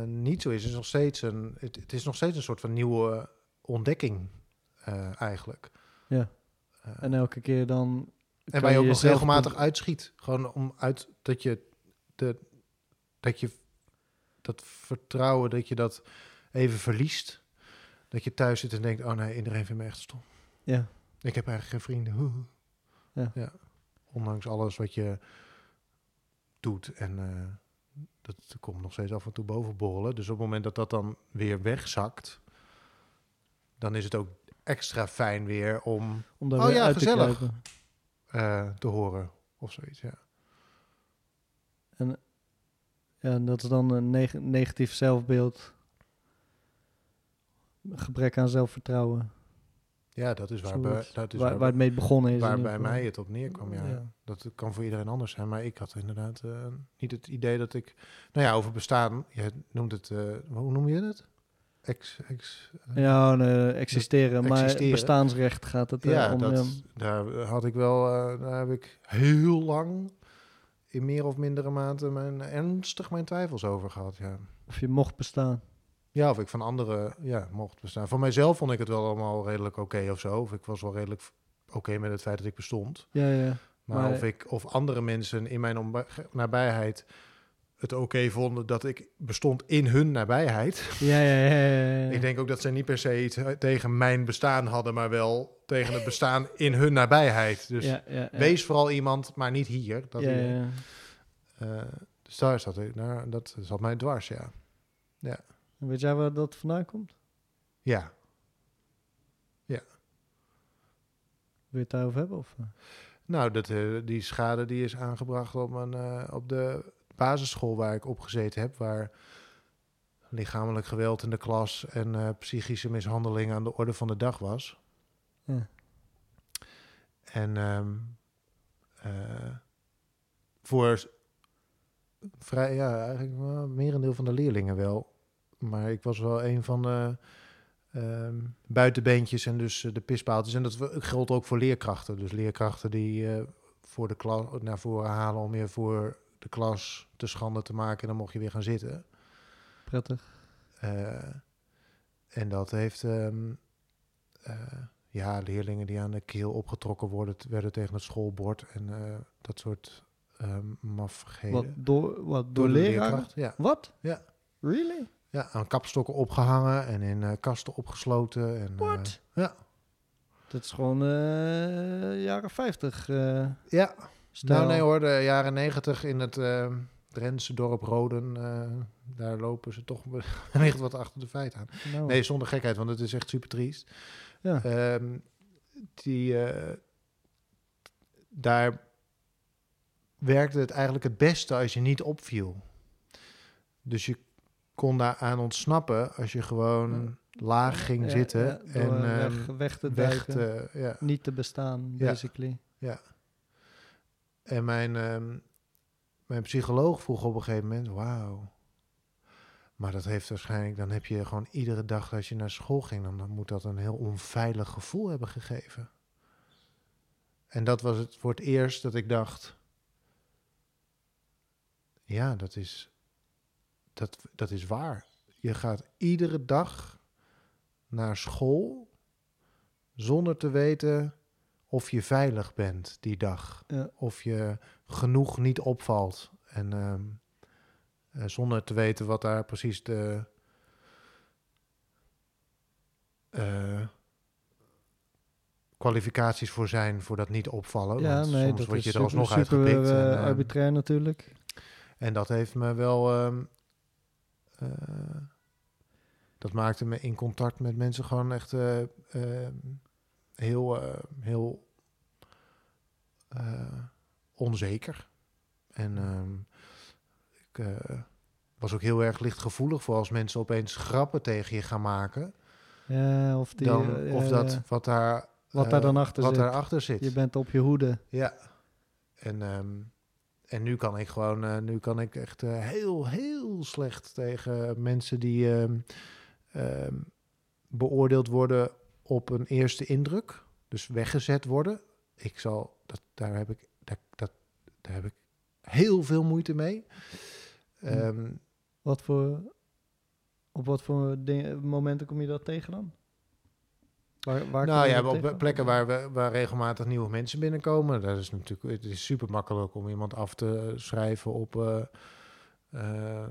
niet zo is, is nog steeds een, het, het is nog steeds een soort van nieuwe ontdekking eigenlijk. ja. En elke keer dan... en waar je ook nog regelmatig uitschiet. Gewoon om uit dat je de dat je dat vertrouwen dat je dat even verliest. Dat je thuis zit en denkt: oh nee, iedereen vindt me echt stom. Ja, Ik heb eigenlijk geen vrienden. Hoe, hoe. Ja. Ondanks alles wat je doet en eh, dat komt nog steeds af en toe boven borrelen. Dus op het moment dat dat dan weer wegzakt, dan is het ook extra fijn weer om Om daar Oh weer ja, uit gezellig. te eh, te horen of zoiets. Ja. En, ja, en dat is dan een neg- negatief zelfbeeld. Gebrek aan zelfvertrouwen. ja, dat is waar, bij, dat is waar, waar, waar het mee begonnen is. waar bij mij het op neerkwam. Ja. Ja. Dat kan voor iedereen anders zijn, maar ik had inderdaad eh, niet het idee dat ik... Nou ja, over bestaan, je noemt het... eh, hoe noem je het? Ex, ex, eh, Ja, nee, existeren. Maar Existeren. bestaansrecht gaat het eh, ja, om. dat, daar had ik wel... eh, daar heb ik heel lang in meer of mindere mate mijn, ernstig mijn twijfels over gehad, ja. Of je mocht bestaan. Ja, of ik van anderen ja, mocht bestaan. Voor mijzelf vond ik het wel allemaal redelijk oké of zo. Of ik was wel redelijk oké met het feit dat ik bestond. Ja, ja. Maar, Maar- of, ik, of andere mensen in mijn nabijheid het oké vonden dat ik bestond in hun nabijheid. Ja, ja, ja. ja, ja. Ik denk ook dat zij niet per se iets eh, tegen mijn bestaan hadden, maar wel tegen het bestaan in hun nabijheid. Dus ja, ja, ja. wees vooral iemand, maar niet hier. Dat ja, ja. Eh, dus daar zat ik, nou, dat zat mij dwars, ja. En Weet jij waar dat vandaan komt? Ja, Wil je het daarover hebben? Of? eh? Nou, dat, die schade die is aangebracht op, eh, op de basisschool waar ik op gezeten heb, waar lichamelijk geweld in de klas en eh, psychische mishandeling aan de orde van de dag was. Ja. En ehm, eh, voor vrij, ja, eigenlijk wel merendeel van de leerlingen wel. Maar ik was wel een van de ehm, buitenbeentjes en dus eh, de pispaaltjes. En dat geldt ook voor leerkrachten. Dus leerkrachten die voor de klas naar voren halen om je voor de klas te schande te maken. En dan mocht je weer gaan zitten. Prettig. Eh, en dat heeft, ehm, eh, ja, leerlingen die aan de keel opgetrokken worden, werden tegen het schoolbord en eh, dat soort um, mafgheden. Wat door, wat door, leerkracht, Ja. Wat? Ja. Really? ja, aan kapstokken opgehangen en in kasten opgesloten. En, What? ja. Dat is gewoon jaren 50. eh ja, nou nee hoor, de jaren negentig in het eh Drentse dorp Roden, eh, daar lopen ze toch wellicht wat achter de feiten aan. Nou, Nee, zonder gekheid, want het is echt super triest. Ja. Ehm, die, eh, daar werkte het eigenlijk het beste als je niet opviel. Dus je kon daar aan ontsnappen als je gewoon laag ging Ja, zitten ja, en eh, ehm, weg, weg te weg te, ja. Niet te bestaan, Ja. En mijn, ehm, mijn psycholoog vroeg op een gegeven moment, wauw. Maar dat heeft waarschijnlijk, dan heb je gewoon iedere dag als je naar school ging, dan, dan moet dat een heel onveilig gevoel hebben gegeven. En dat was het voor het eerst dat ik dacht, ja, dat is, dat, dat is waar. Je gaat iedere dag naar school zonder te weten of je veilig bent die dag Ja. of je genoeg niet opvalt. En ehm, eh, zonder te weten wat daar precies de eh, kwalificaties voor zijn voor dat niet opvallen. Ja, Want nee, soms dat word je er alsnog super uitgepikt. eh, en, ehm, arbitrair natuurlijk. en dat heeft me wel. ehm, eh, dat maakte me in contact met mensen gewoon echt heel, heel onzeker. En ehm, ik eh, was ook heel erg lichtgevoelig voor als mensen opeens grappen tegen je gaan maken. Ja, of, die, dan, eh, of dat wat daar. Wat eh, daar dan achter wat zit. daarachter zit. Je bent op je hoede. Ja. En, ehm, en nu kan ik gewoon, eh, nu kan ik echt eh, heel, heel slecht tegen mensen die ehm, beoordeeld worden op een eerste indruk. Dus weggezet worden. Ik zal, daar, heb ik, daar, dat, daar heb ik heel veel moeite mee. Ehm, Wat voor, op wat voor dingen- momenten kom je dat tegen dan? Waar, waar nou ja, op plekken waar, we, waar regelmatig nieuwe mensen binnenkomen. Dat is natuurlijk, het is super makkelijk om iemand af te schrijven op eh, eh,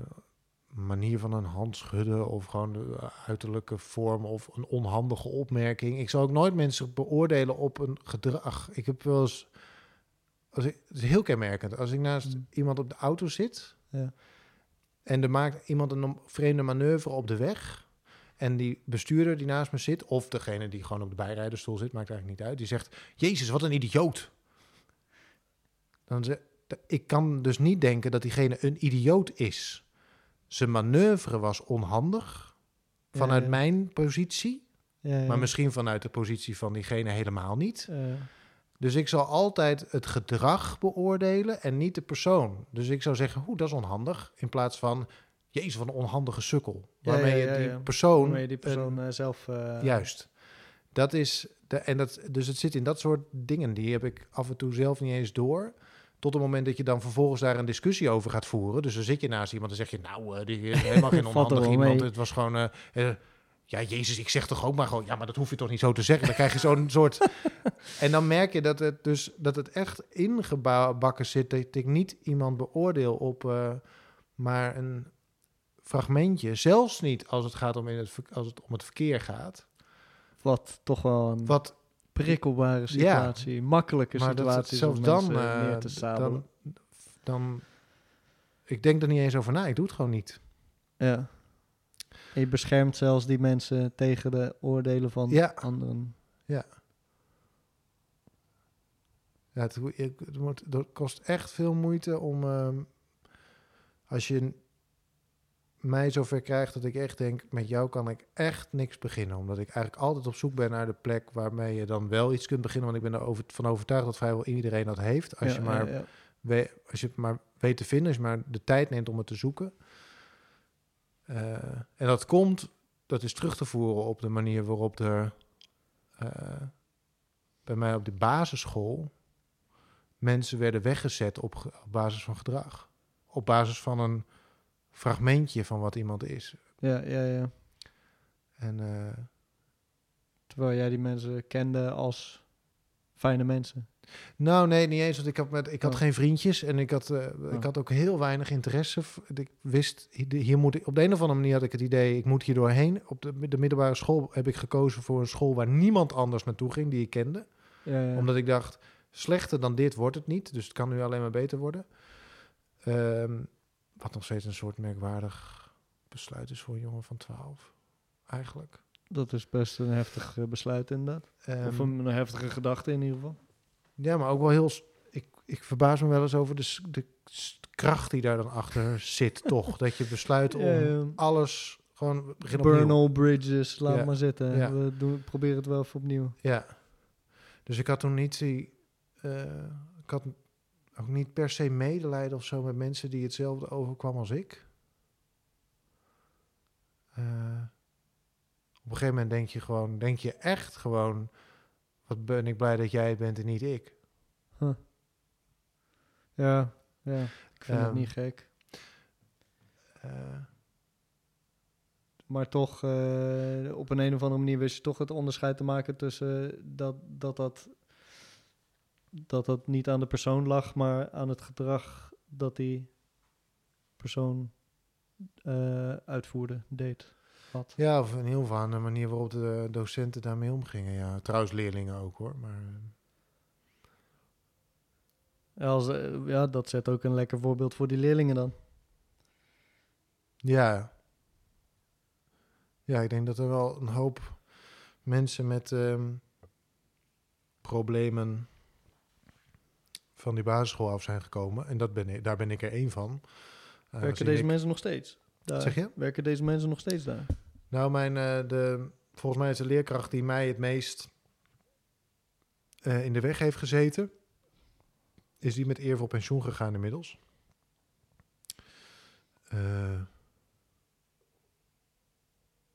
manier van een hand schudden of gewoon de uiterlijke vorm of een onhandige opmerking. Ik zal ook nooit mensen beoordelen op een gedrag. Ik heb wel eens, als ik, het is heel kenmerkend. Als ik naast Mm. iemand op de auto zit Ja. en er maakt iemand een vreemde manoeuvre op de weg En die bestuurder die naast me zit, of degene die gewoon op de bijrijderstoel zit, maakt eigenlijk niet uit, die zegt: Jezus, wat een idioot. Dan ze, ik kan dus niet denken dat diegene een idioot is. Zijn manoeuvre was onhandig vanuit ja. mijn positie, maar misschien vanuit de positie van diegene helemaal niet. Eh, Dus ik zal altijd het gedrag beoordelen en niet de persoon. Dus ik zou zeggen, hoe dat is onhandig, in plaats van, jezus, wat een onhandige sukkel. Waarmee ja, ja, je die persoon, waarmee je die persoon eh, zelf... eh, juist. Dat is, de, en dat, dus het zit in dat soort dingen, die heb ik af en toe zelf niet eens door. Tot het moment dat je dan vervolgens daar een discussie over gaat voeren. Dus dan zit je naast iemand en zeg je, nou, eh, die is helemaal geen onhandig iemand. mee. Het was gewoon, eh, eh, ja, Jezus, ik zeg toch ook maar gewoon, ja, maar dat hoef je toch niet zo te zeggen. Dan krijg je zo'n soort... En dan merk je dat het dus dat het echt ingebakken zit. Dat ik niet iemand beoordeel op eh, maar een fragmentje. Zelfs niet als het, gaat om in het, als het om het verkeer gaat. Wat toch wel een Wat, prikkelbare situatie, makkelijke situatie zelfs dan, mensen eh, neer te dan, dan... Ik denk er niet eens over na. Ik doe het gewoon niet. Ja. Je beschermt zelfs die mensen tegen de oordelen van Ja. anderen. Ja, hoe- het, het moet, het kost echt veel moeite om... ehm, als je mij zover krijgt dat ik echt denk... met jou kan ik echt niks beginnen. Omdat ik eigenlijk altijd op zoek ben naar de plek... waarmee je dan wel iets kunt beginnen. Want ik ben ervan van overtuigd dat vrijwel iedereen dat heeft. Als, Ja, je, maar ja, ja. we- als je het maar weet te vinden... als je maar de tijd neemt om het te zoeken. Eh, en dat komt... Dat is terug te voeren op de manier waarop er... eh, bij mij op de basisschool mensen werden weggezet op, basis van gedrag. Op basis van een fragmentje van wat iemand is. Ja, ja, ja. En eh, Terwijl jij die mensen kende als fijne mensen. Nou, nee, niet eens. Want ik had, met, ik had Oh. geen vriendjes en ik had, eh, ik had ook heel weinig interesse. Ik wist, hier moet ik, op de een of andere manier had ik het idee, ik moet hier doorheen. Op de, de middelbare school heb ik gekozen voor een school waar niemand anders naartoe ging die ik kende. Ja, ja. Omdat ik dacht, slechter dan dit wordt het niet. Dus het kan nu alleen maar beter worden. Ehm, wat nog steeds een soort merkwaardig besluit is voor een jongen van 12. Eigenlijk. Dat is best een heftig eh, besluit inderdaad. Ehm, of een, een heftige gedachte in ieder geval. Ja, maar ook wel heel... Ik, ik verbaas me wel eens over de, de kracht die daar dan achter zit, toch? Dat je besluit om alles gewoon... Burn all bridges, laat Ja. maar zitten. Ja. We doen, proberen het wel even opnieuw. Ja. Dus ik had toen niet die... eh, ik had ook niet per se medelijden of zo met mensen die hetzelfde overkwam als ik. Eh, op een gegeven moment denk je gewoon, denk je echt gewoon, wat ben ik blij dat jij het bent en niet ik. Ja, ja. Ik vind het Ehm, niet gek. Eh, Maar toch, eh, op een, een of andere manier wist je toch het onderscheid te maken tussen dat dat, dat, dat, dat niet aan de persoon lag, maar aan het gedrag dat die persoon eh, uitvoerde, deed, ja, of ieder geval aan de manier waarop de docenten daarmee omgingen. Ja, trouwens leerlingen ook hoor. Maar eh, Ja, Als, eh, ja, dat zet ook een lekker voorbeeld voor die leerlingen dan. Ja. Ja, ik denk dat er wel een hoop mensen met ehm, problemen van die basisschool af zijn gekomen. En dat ben ik, daar ben ik er één van. Eh, Werken deze ik- mensen nog steeds? Daar? Zeg je? Werken deze mensen nog steeds daar? Nou, mijn, eh, de, volgens mij is de leerkracht die mij het meest eh, in de weg heeft gezeten, is die met eervol pensioen gegaan inmiddels. Eh,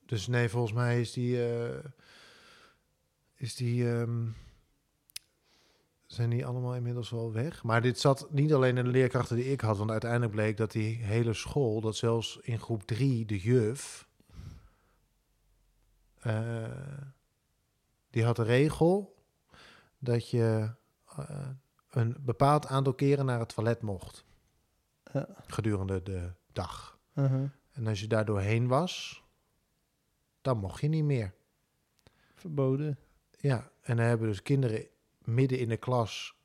dus nee, volgens mij is die, is die, ehm, zijn die allemaal inmiddels wel weg. Maar dit zat niet alleen in de leerkrachten die ik had, want uiteindelijk bleek dat die hele school, dat zelfs in groep drie de juf, eh, die had de regel dat je eh, een bepaald aantal keren naar het toilet mocht Ja. gedurende de dag. Uh-huh. En als je daar doorheen was, dan mocht je niet meer. Verboden. Ja, en dan hebben dus kinderen midden in de klas,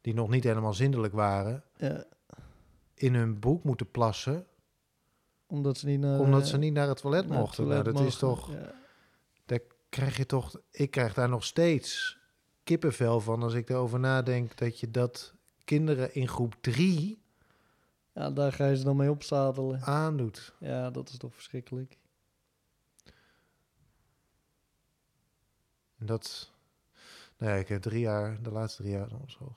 die nog niet helemaal zindelijk waren, Ja. in hun broek moeten plassen Omdat ze niet naar, Omdat ze niet naar het toilet naar het mochten. toilet nou, dat is toch... Ja. Krijg je toch... Ik krijg daar nog steeds kippenvel van als ik erover nadenk dat je dat kinderen in groep drie Ja, daar ga je ze dan mee opzadelen. aandoet. Ja, dat is toch verschrikkelijk. En dat... Nou ja, ik heb drie jaar, de laatste drie jaar op school.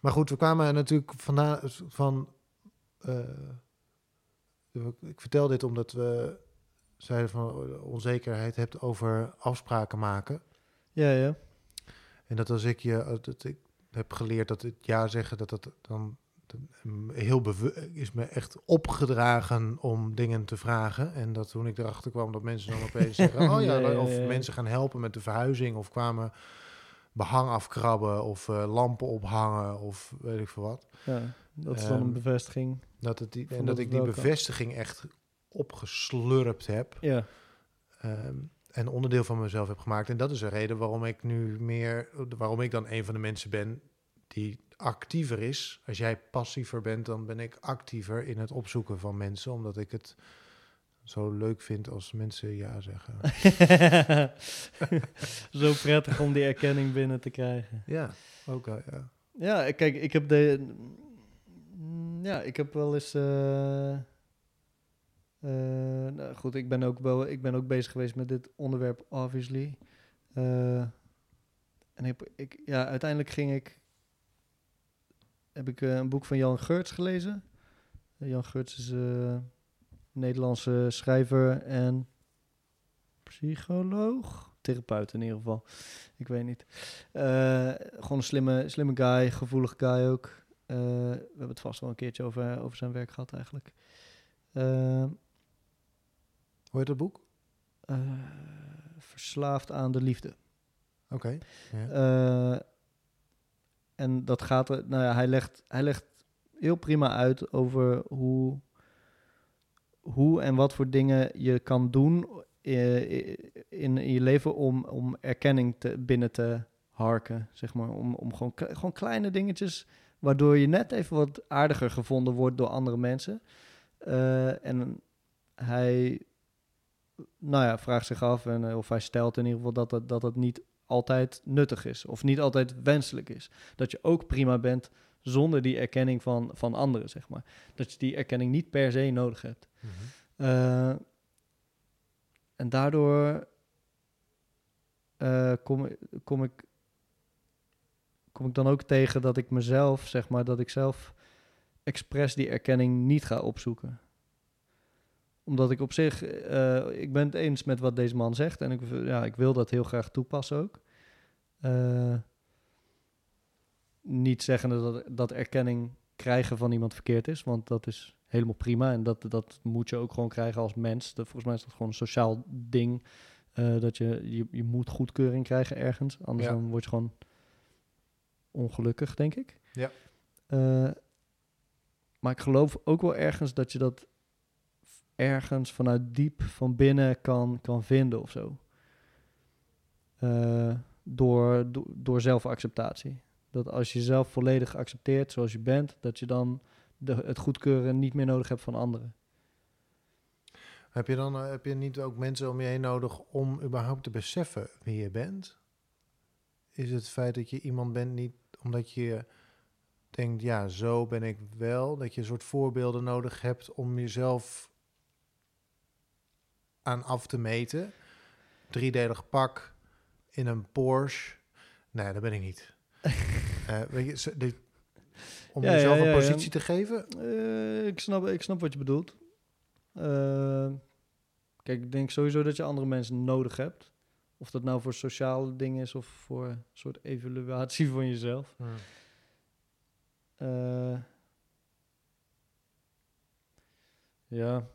Maar goed, we kwamen natuurlijk vandaan van... eh, ik vertel dit omdat we zeiden van onzekerheid hebt over afspraken maken. Ja, ja. En dat als ik je, dat ik heb geleerd dat het ja zeggen, dat dat dan dat, mm, heel bewust is me echt opgedragen om dingen te vragen. En dat toen ik erachter kwam dat mensen dan opeens zeggen, oh ja, Ja, ja, of mensen gaan helpen met de verhuizing of kwamen behang afkrabben of eh, lampen ophangen of weet ik veel wat. ja. Dat is dan Ehm, een bevestiging. Dat het die, en dat ik die kan. bevestiging echt opgeslurpt heb. Ja. Ehm, en onderdeel van mezelf heb gemaakt. En dat is een reden waarom ik nu meer, waarom ik dan een van de mensen ben die actiever is. Als jij passiever bent, dan ben ik actiever in het opzoeken van mensen, omdat ik het zo leuk vind als mensen ja zeggen. Zo prettig om die erkenning binnen te krijgen. ja, ook wel, ja. Ja, kijk, ik heb de. Ja, ik heb wel eens. eh, nou goed, ik ben, ook wel, ik ben ook bezig geweest met dit onderwerp, obviously. Eh, en ik, ik, ja, uiteindelijk ging ik. Heb ik eh, een boek van Jan Geurts gelezen. Eh, Jan Geurts is eh Nederlandse schrijver en psycholoog. Therapeut in ieder geval. Ik weet niet. Eh, gewoon een slimme, slimme guy, gevoelig guy ook. Eh, we hebben het vast wel een keertje over, over zijn werk gehad eigenlijk. Eh, Hoe heet het boek? eh, verslaafd aan de liefde. Oké. Eh, en dat gaat er, nou ja, hij legt, hij legt heel prima uit over hoe, hoe en wat voor dingen je kan doen eh, in, in je leven om, om erkenning te, binnen te harken, zeg maar. Om, om gewoon, gewoon kleine dingetjes, waardoor je net even wat aardiger gevonden wordt door andere mensen. En hij, nou ja, vraagt zich af, en, eh, of hij stelt in ieder geval dat het, dat het niet altijd nuttig is of niet altijd wenselijk is. Dat je ook prima bent zonder die erkenning van, van anderen, zeg maar. Dat je die erkenning niet per se nodig hebt. Mhm. Eh, en daardoor eh, kom, kom, ik, kom ik dan ook tegen dat ik mezelf, zeg maar, dat ik zelf expres die erkenning niet ga opzoeken. Omdat ik op zich, eh, ik ben het eens met wat deze man zegt en ik, ja, ik wil dat heel graag toepassen ook. Eh, niet zeggende dat, dat erkenning krijgen van iemand verkeerd is, want dat is helemaal prima en dat, dat moet je ook gewoon krijgen als mens. Dat, volgens mij is dat gewoon een sociaal ding, eh, dat je, je, je moet goedkeuring krijgen ergens, anders Ja. dan word je gewoon ongelukkig, denk ik. Ja. Maar ik geloof ook wel ergens dat je dat ergens vanuit diep van binnen kan, kan vinden of zo. Eh, door, door, zelfacceptatie. Dat als je jezelf volledig accepteert zoals je bent, dat je dan de, het goedkeuren niet meer nodig hebt van anderen. Heb je dan eh, heb je niet ook mensen om je heen nodig om überhaupt te beseffen wie je bent? Is het feit dat je iemand bent niet omdat je denkt, ja, zo ben ik wel, dat je een soort voorbeelden nodig hebt om jezelf aan af te meten? Driedelig pak in een Porsche. Nee, dat ben ik niet. Eh, weet je, de- om Ja, jezelf ja, een positie te geven? Eh, ik, snap, ik snap wat je bedoelt. Eh, kijk, ik denk sowieso dat je andere mensen nodig hebt. Of dat nou voor sociale dingen is of voor een soort evaluatie van jezelf. Ja.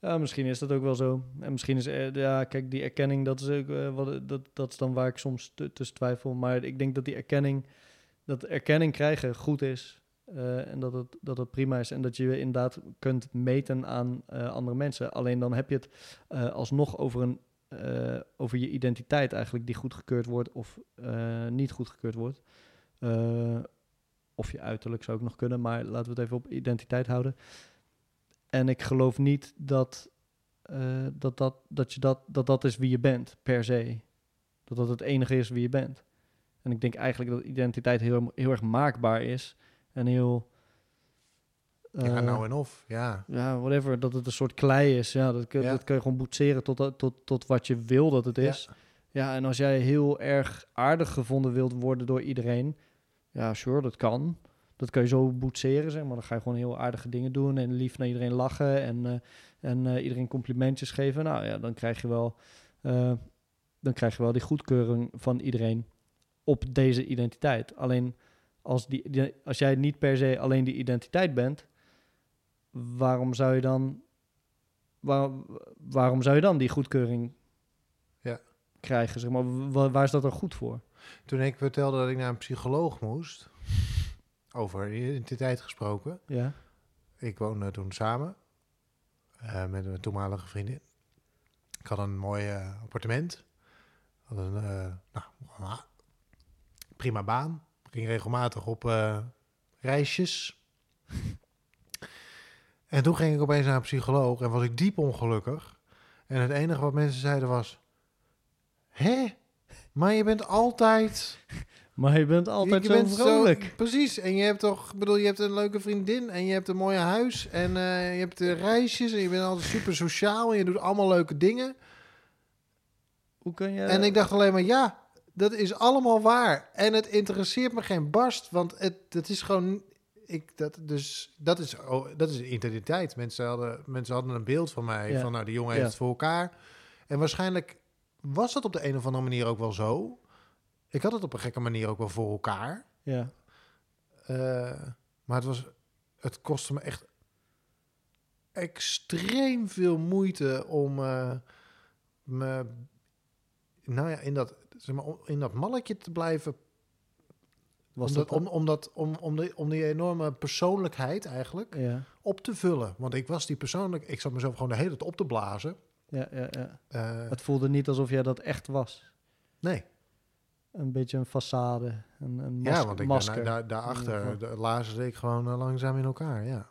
Ja, misschien is dat ook wel zo. En misschien is, eh, ja, kijk, die erkenning, dat is, ook, eh, wat, dat, dat is dan waar ik soms tu- tussen twijfel. Maar ik denk dat die erkenning, dat erkenning krijgen goed is. eh, en dat het, dat het prima is. En dat je je inderdaad kunt meten aan eh, andere mensen. Alleen dan heb je het eh, alsnog over, een, eh, over je identiteit eigenlijk, die goedgekeurd wordt of eh, niet goedgekeurd wordt. Eh, of je uiterlijk zou ook nog kunnen, maar laten we het even op identiteit houden. En ik geloof niet dat, eh, dat, dat, dat, je dat, dat dat is wie je bent, per se. Dat dat het enige is wie je bent. En ik denk eigenlijk dat identiteit heel, heel erg maakbaar is. En heel... ja, eh, nou en of. Ja. ja, whatever, dat het een soort klei is. Ja, dat, kun, Ja. dat kun je gewoon boetseren tot, tot, tot wat je wil dat het Ja. is. Ja. en als jij heel erg aardig gevonden wilt worden door iedereen, ja, sure, dat kan. Dat kan je zo boetseren, zeg maar. Dan ga je gewoon heel aardige dingen doen en lief naar iedereen lachen en, eh, en eh, iedereen complimentjes geven. Nou ja, dan krijg je wel, eh, dan krijg je wel die goedkeuring van iedereen op deze identiteit. Alleen als, die, die- als jij niet per se alleen die identiteit bent, waarom zou je dan, waar, waarom zou je dan die goedkeuring Ja. krijgen? Zeg maar, Wa- waar is dat dan goed voor? Toen ik vertelde dat ik naar een psycholoog moest, over identiteit gesproken. Ja, Ik woonde toen samen eh, met mijn toenmalige vriendin. Ik had een mooi eh, appartement. Had een eh, nou, prima baan. Ging regelmatig op reisjes. en toen ging ik opeens naar een psycholoog en was ik diep ongelukkig. En het enige wat mensen zeiden was... Hè? Maar je bent altijd... maar je bent altijd Je zo bent vrolijk. precies. En je hebt toch, bedoel, je hebt een leuke vriendin en je hebt een mooie huis en eh, je hebt de reisjes en je bent altijd super sociaal en je doet allemaal leuke dingen. Hoe kun je... En ik dacht alleen maar, ja, dat is allemaal waar. En het interesseert me geen barst, want het, het is gewoon, ik, dat, dus, dat is, oh, dat is identiteit. Mensen hadden, mensen hadden een beeld van mij, Ja. van nou, die jongen Ja. heeft het voor elkaar. En waarschijnlijk was dat op de een of andere manier ook wel zo. Ik had het op een gekke manier ook wel voor elkaar. Ja, Eh, maar het was, het kostte me echt extreem veel moeite om eh, me, nou ja, in dat, zeg maar, in dat malletje te blijven. was om, dat... om, om, dat, om, om, die, om die enorme persoonlijkheid eigenlijk ja, op te vullen. Want ik was die persoonlijk, ik zat mezelf gewoon de hele tijd op te blazen. ja, ja, ja. Eh, Het voelde niet alsof jij dat echt was. nee, Een beetje een façade, een, een mas ja, want ik masker. daar, daarachter lazerde ik gewoon eh, langzaam in elkaar, ja.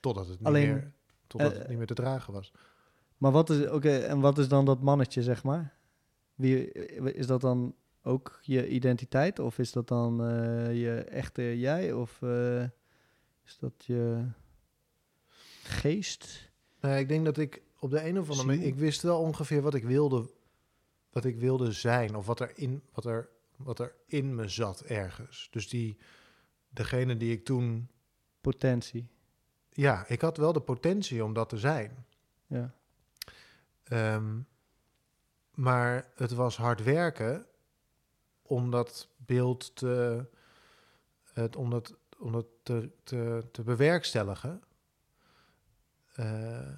Totdat het niet, Alleen, meer, totdat eh, het niet meer te dragen was. Maar wat is, oké, en wat is dan dat mannetje, zeg maar? Wie, is dat dan ook je identiteit? Of is dat dan eh, je echte jij? Of eh, is dat je geest? Nee, ik denk dat ik op de een of andere manier... Ik wist wel ongeveer wat ik wilde, wat ik wilde zijn. Of wat er, in, wat, er, wat er in me zat ergens. Dus die, degene die ik toen... Potentie. Ja, ik had wel de potentie om dat te zijn. Ja, Ehm, maar het was hard werken om dat beeld te, het, om dat, om dat te, te, te bewerkstelligen. Eh,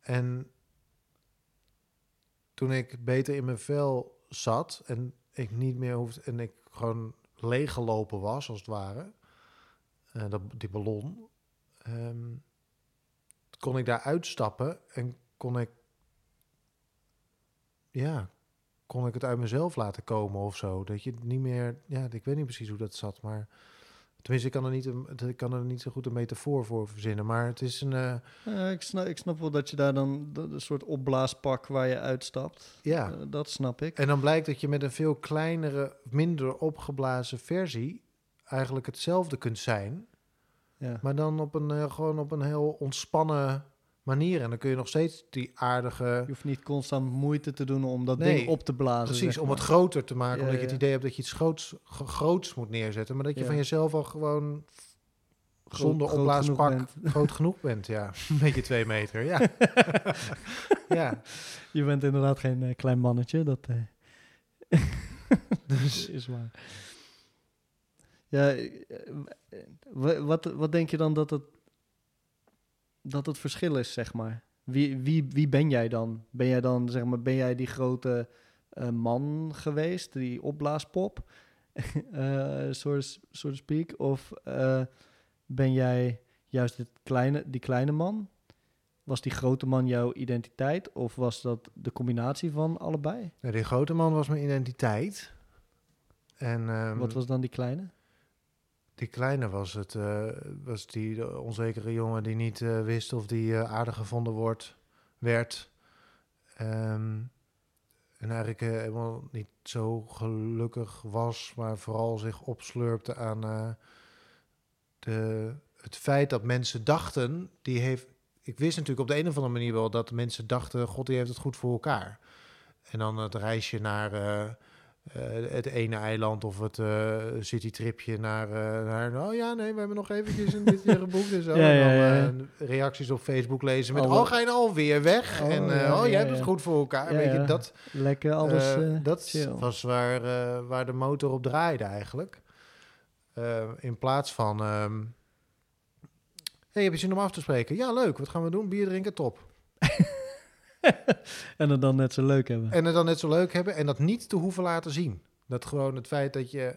en toen ik beter in mijn vel zat en ik niet meer hoefde en ik gewoon leeggelopen was, als het ware, eh, dat, die ballon, ehm, kon ik daar uitstappen en kon ik, ja, kon ik het uit mezelf laten komen of zo. Dat je niet meer, ja, ik weet niet precies hoe dat zat, maar tenminste, ik kan er niet, ik kan er niet zo goed een metafoor voor verzinnen, maar het is een, eh, Eh, ik, snap, ik snap wel dat je daar dan een soort opblaaspak waar je uitstapt. ja. Eh, dat snap ik. En dan blijkt dat je met een veel kleinere, minder opgeblazen versie eigenlijk hetzelfde kunt zijn, Ja. maar dan op een, gewoon op een heel ontspannen manier. En dan kun je nog steeds die aardige Je hoeft niet constant moeite te doen om dat Nee, ding op te blazen. Precies, zeg om het groter te maken. Ja, omdat je het idee hebt dat je iets groots, gro- groots moet neerzetten. Maar dat je Ja. van jezelf al gewoon zonder groot opblaaspak genoeg groot genoeg bent. Ja, een beetje twee meter. Ja, ja. Je bent inderdaad geen eh, klein mannetje, dat eh, Dus is waar. Ja, eh, wa- wat, wat denk je dan dat het, dat het verschil is, zeg maar? Wie, wie, wie ben jij dan? Ben jij dan, zeg maar, ben jij die grote eh, man geweest, die opblaaspop, eh so, to- so to speak? Of eh, ben jij juist dit kleine, die kleine man? Was die grote man jouw identiteit? Of was dat de combinatie van allebei? nou, die grote man was mijn identiteit. En ehm, Wat was dan die kleine? Die kleine was het, eh, was die onzekere jongen die niet eh, wist of die eh, aardig gevonden wordt, werd. Ehm, en eigenlijk helemaal niet zo gelukkig was, maar vooral zich opslurpte aan de, het feit dat mensen dachten, die heeft. Ik wist natuurlijk op de een of andere manier wel dat mensen dachten, God, die heeft het goed voor elkaar. En dan het reisje naar het ene eiland of het eh citytripje naar, eh, naar... Oh ja, nee, we hebben nog eventjes een dit geboekt en zo. Ja, en dan eh, reacties op Facebook lezen met... Alle- Oh, ga je nou alweer weg? Oh, en eh, ja, oh, jij hebt het goed voor elkaar. Weet je, dat, Lekker alles eh, eh, dat chill. was waar, eh, waar de motor op draaide eigenlijk. Eh, in plaats van... ehm hey, heb je zin om af te spreken? Ja, leuk. Wat gaan we doen? Bier drinken, top. en het dan net zo leuk hebben. En het dan net zo leuk hebben en dat niet te hoeven laten zien. Dat gewoon het feit dat je...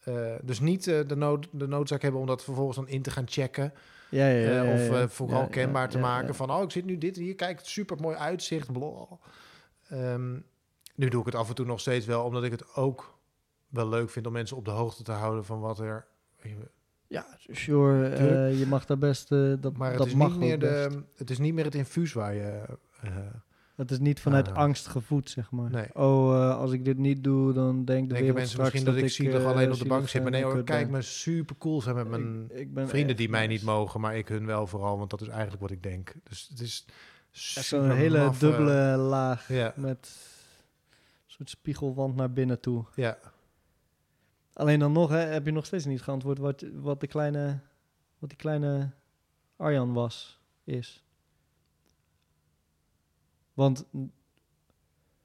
eh, dus niet eh, de, nood, de noodzaak hebben om dat vervolgens dan in te gaan checken. ja, ja, ja, eh, of vooral kenbaar te maken van... oh, ik zit nu dit hier, kijk, super mooi uitzicht. Ehm, nu doe ik het af en toe nog steeds wel, omdat ik het ook wel leuk vind om mensen op de hoogte te houden van wat er. Ja, sure. je mag daar best... dat, Maar het dat is, mag niet meer best. de, het is niet meer het infuus waar je. Eh, Het is niet vanuit Ah. angst gevoed, zeg maar. Nee. Oh, eh, als ik dit niet doe, dan denkt de denken mensen misschien dat, ik zielig eh, alleen op de bank zit. Maar nee hoor, kijk ben. me super cool zijn met mijn Ik- ik ben vrienden die mij niet mogen, maar ik hun wel vooral, want dat is eigenlijk wat ik denk. Dus het is Zo'n hele maffe- dubbele laag met een soort spiegelwand naar binnen toe. ja. Alleen dan nog hè, heb je nog steeds niet geantwoord wat, wat, de kleine, wat die kleine Arjan was, is. Want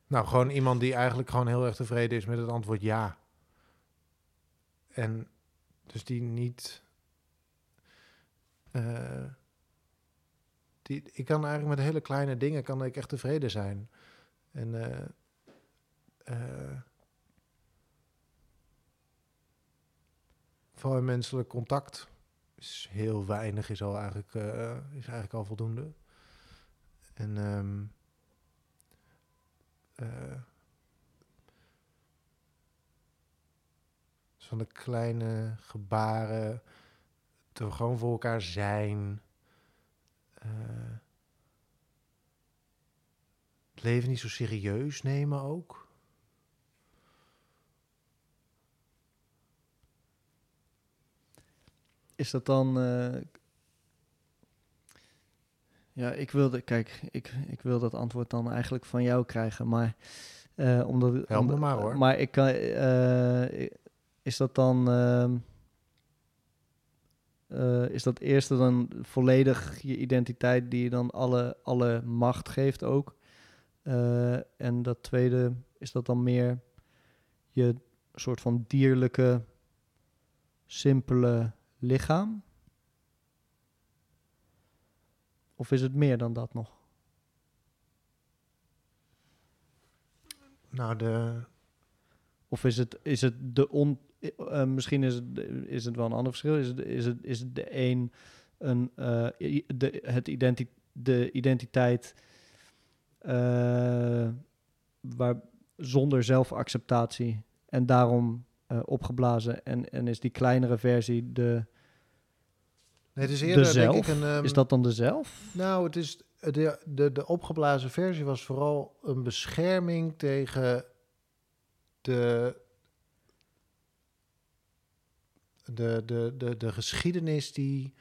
Nou, gewoon iemand die eigenlijk gewoon heel erg tevreden is met het antwoord ja. En dus die niet. eh, die, ik kan eigenlijk met hele kleine dingen kan ik echt tevreden zijn. En vooral in menselijk contact is heel weinig, is, al eigenlijk, is eigenlijk al voldoende. En ehm, eh, dus van de kleine gebaren, te gewoon voor elkaar zijn. eh, het leven niet zo serieus nemen ook. is dat dan... eh, ja, ik wilde... Kijk, ik, ik wil dat antwoord dan eigenlijk van jou krijgen, maar... eh omdat, Help me maar, hoor. Maar ik kan... eh, is dat dan... ehm, eh, is dat eerste dan volledig je identiteit die je dan alle, alle macht geeft ook? En dat tweede, is dat dan meer je soort van dierlijke, simpele lichaam? Of is het meer dan dat nog? Nou, de, Of is het, is het de on... eh, misschien is het, is het wel een ander verschil. Is het, is het, is het de een, een, eh, de, het identi de identiteit eh, waar, zonder zelfacceptatie en daarom eh, opgeblazen. En, en is die kleinere versie de... nee, het is De eerder denk ik een... ehm, is dat dan de zelf? Nou, het is de, de, de opgeblazen versie was vooral een bescherming tegen de, de, de, de, de geschiedenis die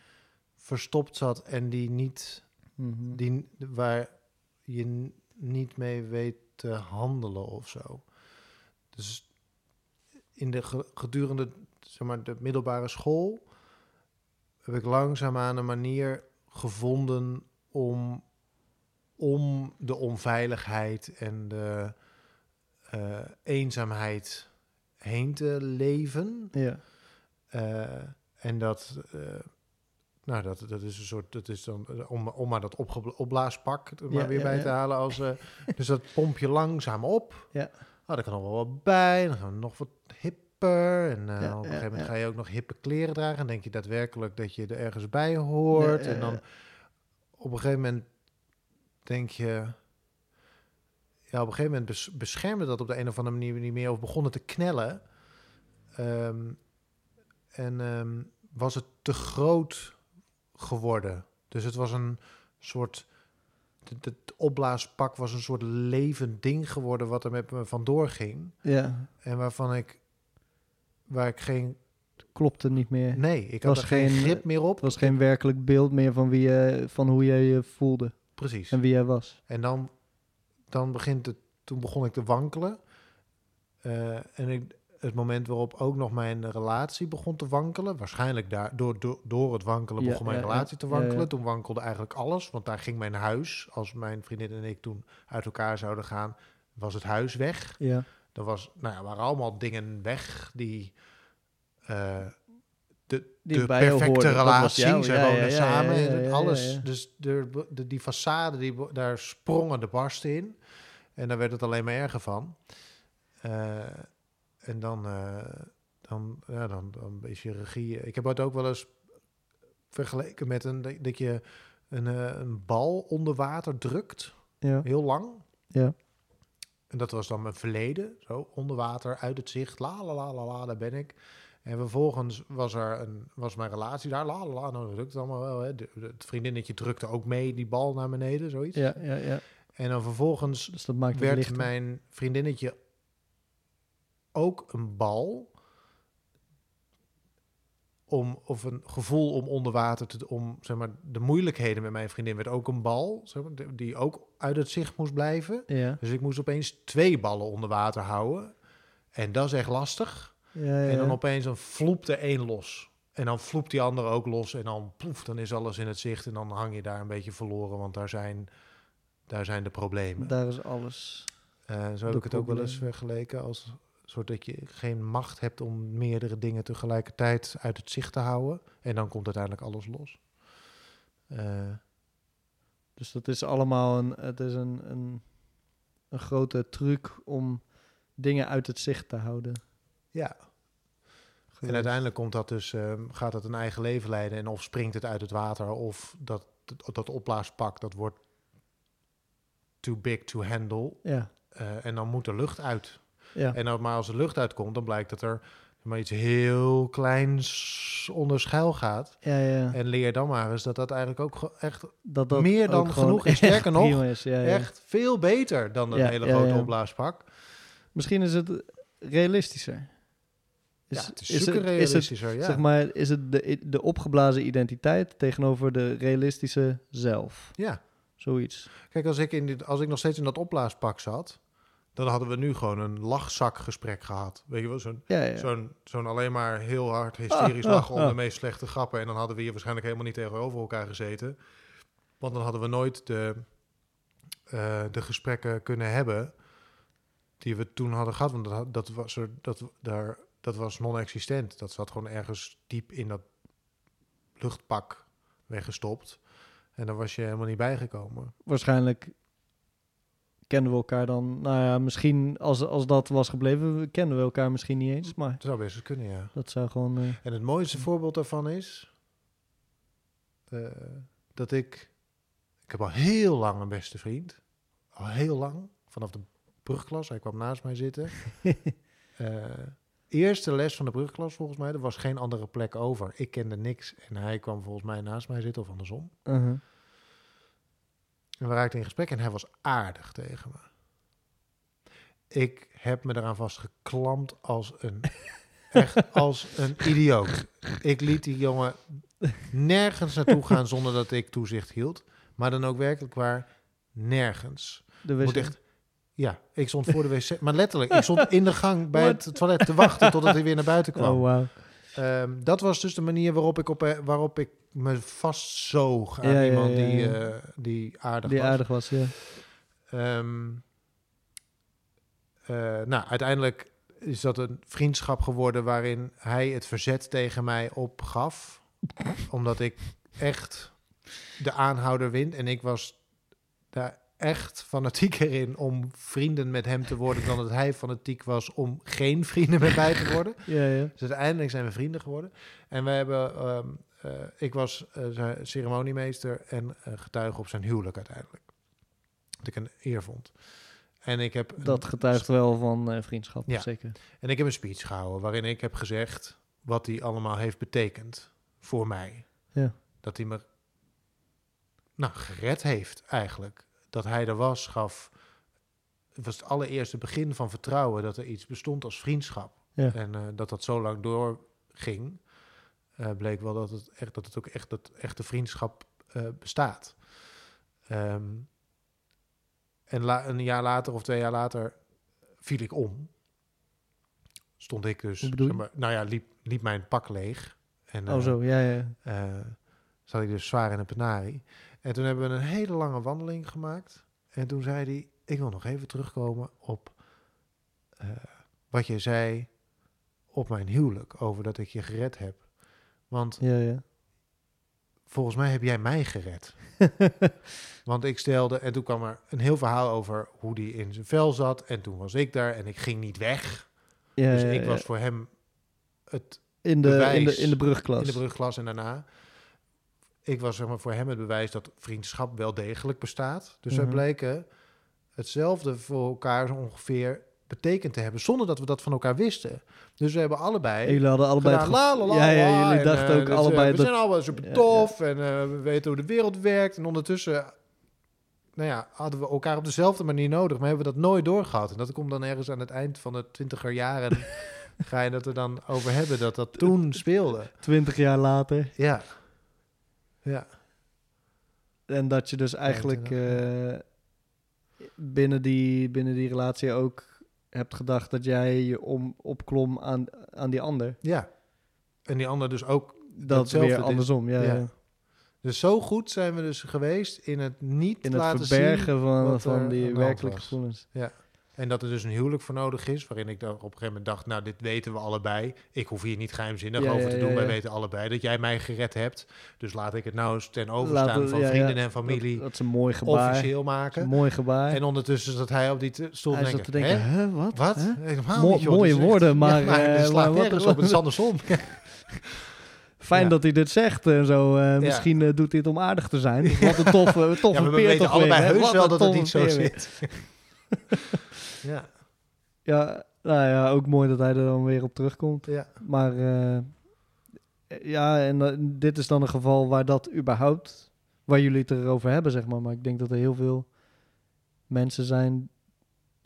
verstopt zat en die niet, Mhm. die, waar je niet mee weet te handelen of zo. Dus in de ge- gedurende zeg maar, de middelbare school heb ik langzaamaan een manier gevonden om, om de onveiligheid en de eh, eenzaamheid heen te leven. Ja. Eh, en dat, eh, nou, dat, dat is een soort, dat is dan, om, om maar dat opblaaspak er maar Ja, weer ja, bij ja. te halen. Als, dus dat pomp je langzaam op. Ja. Oh, daar kan nog wel wat bij. Dan gaan we nog wat hipper. En Ja, op een gegeven moment ga je ook nog hippe kleren dragen. En denk je daadwerkelijk dat je er ergens bij hoort. En dan op een gegeven moment denk je... Ja, op een gegeven moment bes- beschermde dat op de een of andere manier niet meer. Of begon het te knellen. Ehm, en ehm, was het te groot geworden. Dus het was een soort. Het, het opblaaspak was een soort levend ding geworden wat er met me vandoor ging. Ja, En waarvan ik. Waar ik geen. klopte niet meer. Nee, ik Was had er geen geen- grip meer op. Was geen werkelijk beeld meer van, wie je, van hoe jij je voelde Precies. en wie jij was. En dan, dan begint het, toen begon ik te wankelen. Eh, en ik, het moment waarop ook nog mijn relatie begon te wankelen, waarschijnlijk daar, door, door, door het wankelen Ja, begon mijn ja, relatie te wankelen. ja. Toen wankelde eigenlijk alles, want daar ging mijn huis, als mijn vriendin en ik toen uit elkaar zouden gaan, was het huis weg. Ja, Er was, nou ja, waren allemaal dingen weg die... eh, de, Die de perfecte relatie, jou. zij Ja, samen alles. Dus de, de, die façade, die, daar sprongen de barsten in. En daar werd het alleen maar erger van. Eh, en dan, eh, dan, ja, dan, dan is je regie... Ik heb het ook wel eens vergeleken met een, dat- dat je een, een bal onder water drukt, ja, heel lang. ja. En dat was dan mijn verleden, zo onder water, uit het zicht, la la la la la, daar ben ik. En vervolgens was er een, was mijn relatie daar, la la la, nou dat lukt allemaal wel. Hè. Het vriendinnetje drukte ook mee die bal naar beneden, zoiets. ja, ja, ja. En dan vervolgens Dus dat maakt werd lichter. mijn vriendinnetje ook een bal om of een gevoel om onder water te om zeg maar de moeilijkheden met mijn vriendin werd ook een bal zeg maar, die- ook uit het zicht moest blijven. Ja, Dus ik moest opeens twee ballen onder water houden. En dat is echt lastig. ja, ja. En dan opeens dan vloept er één los. En dan vloept die andere ook los. En dan ploef, dan is alles in het zicht. En dan hang je daar een beetje verloren. Want daar zijn, daar zijn de problemen. Daar is alles. Eh, zo heb ik het ook wel eens vergeleken. Als een soort dat je geen macht hebt om meerdere dingen tegelijkertijd uit het zicht te houden. En dan komt uiteindelijk alles los. Eh, Dus dat is allemaal een, het is een, een, een grote truc om dingen uit het zicht te houden. ja, En uiteindelijk komt dat dus, ehm, gaat het een eigen leven leiden. En of springt het uit het water, of dat, dat, dat opblaaspak, dat wordt too big to handle. Ja, Eh, en dan moet er lucht uit. Ja. En maar als er lucht uitkomt, dan blijkt dat er maar iets heel kleins onder schuil gaat. ja, ja. En leer dan maar eens dat dat eigenlijk ook echt, Dat dat meer dan genoeg is. Sterker nog, is. Ja, ja. echt veel beter dan een Ja, hele ja, grote ja. opblaaspak. Misschien is het realistischer. ja, het is, is super het- is het, realistischer. ja. Zeg maar, is het de, de opgeblazen identiteit tegenover de realistische zelf? ja. Zoiets. Kijk, als ik, in dit, als ik nog steeds in dat opblaaspak zat, dan hadden we nu gewoon een lachzakgesprek gehad. Weet je wel, zo'n Ja, ja. zo'n zo'n alleen maar heel hard hysterisch Ah, ah, lachen om ah. de meest slechte grappen. En dan hadden we hier waarschijnlijk helemaal niet tegenover elkaar gezeten. Want dan hadden we nooit de, eh, de gesprekken kunnen hebben die we toen hadden gehad. Want dat, dat was, er, dat, daar, dat was non-existent. Dat zat gewoon ergens diep in dat luchtpak weggestopt. En daar was je helemaal niet bijgekomen. Waarschijnlijk kennen we elkaar dan... Nou ja, misschien als, als dat was gebleven, we kennen we elkaar misschien niet eens. Maar Dat zou best kunnen, ja. dat zou gewoon... eh, En het mooiste voorbeeld daarvan is eh, dat ik. Ik heb al heel lang een beste vriend. Al heel lang. Vanaf de brugklas. Hij kwam naast mij zitten. Eh, eerste les van de brugklas volgens mij. Er was geen andere plek over. Ik kende niks. En hij kwam volgens mij naast mij zitten of andersom. uh-huh. En we raakten in gesprek en hij was aardig tegen me. Ik heb me eraan vastgeklampt als een, echt als een idioot. Ik liet die jongen nergens naartoe gaan zonder dat ik toezicht hield. Maar dan ook werkelijk waar nergens. De Moet wc. echt, ja, ik stond voor de wc. Maar letterlijk, ik stond in de gang bij het toilet te wachten totdat hij weer naar buiten kwam. Oh, wauw. Ehm, dat was dus de manier waarop ik, op, eh, waarop ik me vastzoog aan Ja, iemand ja, die, eh, die aardig Die was. aardig was, ja. Ehm, eh, nou, uiteindelijk is dat een vriendschap geworden waarin hij het verzet tegen mij opgaf. omdat ik echt de aanhouder win. En ik was daar echt fanatieker in om vrienden met hem te worden... dan dat hij fanatiek was om geen vrienden met mij te worden. Ja, ja. Dus uiteindelijk zijn we vrienden geworden. En we hebben, ehm, eh, ik was eh, ceremoniemeester en eh, getuige op zijn huwelijk uiteindelijk. Wat ik een eer vond. En ik heb, Dat getuigt wel van vriendschap, Ja. zeker. en ik heb een speech gehouden waarin ik heb gezegd wat hij allemaal heeft betekend voor mij. Ja. Dat hij me nou, gered heeft eigenlijk. Dat hij er was, gaf... Het was het allereerste begin van vertrouwen dat er iets bestond als vriendschap. Ja. En eh, dat dat zo lang doorging, eh, bleek wel dat het, echt, dat het ook echt dat echte vriendschap eh, bestaat. Ehm, en la- een jaar later of twee jaar later viel ik om. Stond ik dus, zeg maar, nou ja, liep, liep mijn pak leeg. En, Oh zo, ja, ja. zat ik dus zwaar in een penarie. En toen hebben we een hele lange wandeling gemaakt. En toen zei hij, ik wil nog even terugkomen op eh, wat je zei op mijn huwelijk. Over dat ik je gered heb. Want Ja, ja. volgens mij heb jij mij gered. Want ik stelde, en toen kwam er een heel verhaal over hoe die in zijn vel zat. En toen was ik daar en ik ging niet weg. ja, dus ik was voor hem het in de, in de, in de brugklas. in de brugklas en daarna. Ik was zeg maar, voor hem het bewijs dat vriendschap wel degelijk bestaat. Dus wij Mhm. bleken hetzelfde voor elkaar ongeveer betekend te hebben, zonder dat we dat van elkaar wisten. Dus we hebben allebei En jullie hadden allebei gedaan, het la, gevoel- la, la, Ja, ja, jullie en, dachten eh, ook dat, eh, allebei we dat... zijn allemaal super Ja, tof en eh, we weten hoe de wereld werkt. En ondertussen, nou ja, hadden we elkaar op dezelfde manier nodig, maar hebben we dat nooit doorgehad. En dat komt dan ergens aan het eind van de twintiger jaren, ga je dat er dan over hebben, dat dat toen speelde. Twintig jaar later. Ja. Ja. En dat je dus eigenlijk eh, binnen, die, binnen die relatie ook hebt gedacht dat jij je om, opklom aan, aan die ander. Ja. En die ander dus ook. Dat weer andersom, ja. ja. ja. Dus zo goed zijn we dus geweest in het niet In het laten verbergen zien. van, van die werkelijke gevoelens. En dat er dus een huwelijk voor nodig is. Waarin ik dan op een gegeven moment dacht, nou dit weten we allebei. Ik hoef hier niet geheimzinnig Ja, over te doen. Wij weten allebei dat jij mij gered hebt. Dus laat ik het nou eens ten overstaan we- van vrienden en familie Dat, dat is een mooi gebaar. officieel Dat maken. een mooi gebaar. En ondertussen zat hij op die stoel Hij zat te denken, hè? wat? Wat? Hè? Helemaal Mo- niet, joh. mooie echt- woorden, maar, Ja, maar eh, het slaat maar wat- nergens op. Het is andersom. Fijn Ja. dat hij dit zegt en zo. eh, Misschien eh, doet het om aardig te zijn. Wat een toffe, toffe Ja, we weten allebei heus Wat wel dat het niet zo zit. ja, Ja, nou ja, ook mooi dat hij er dan weer op terugkomt. ja. Maar eh, ja, en eh, dit is dan een geval waar dat überhaupt, waar jullie het erover hebben, zeg maar. Maar ik denk dat er heel veel mensen zijn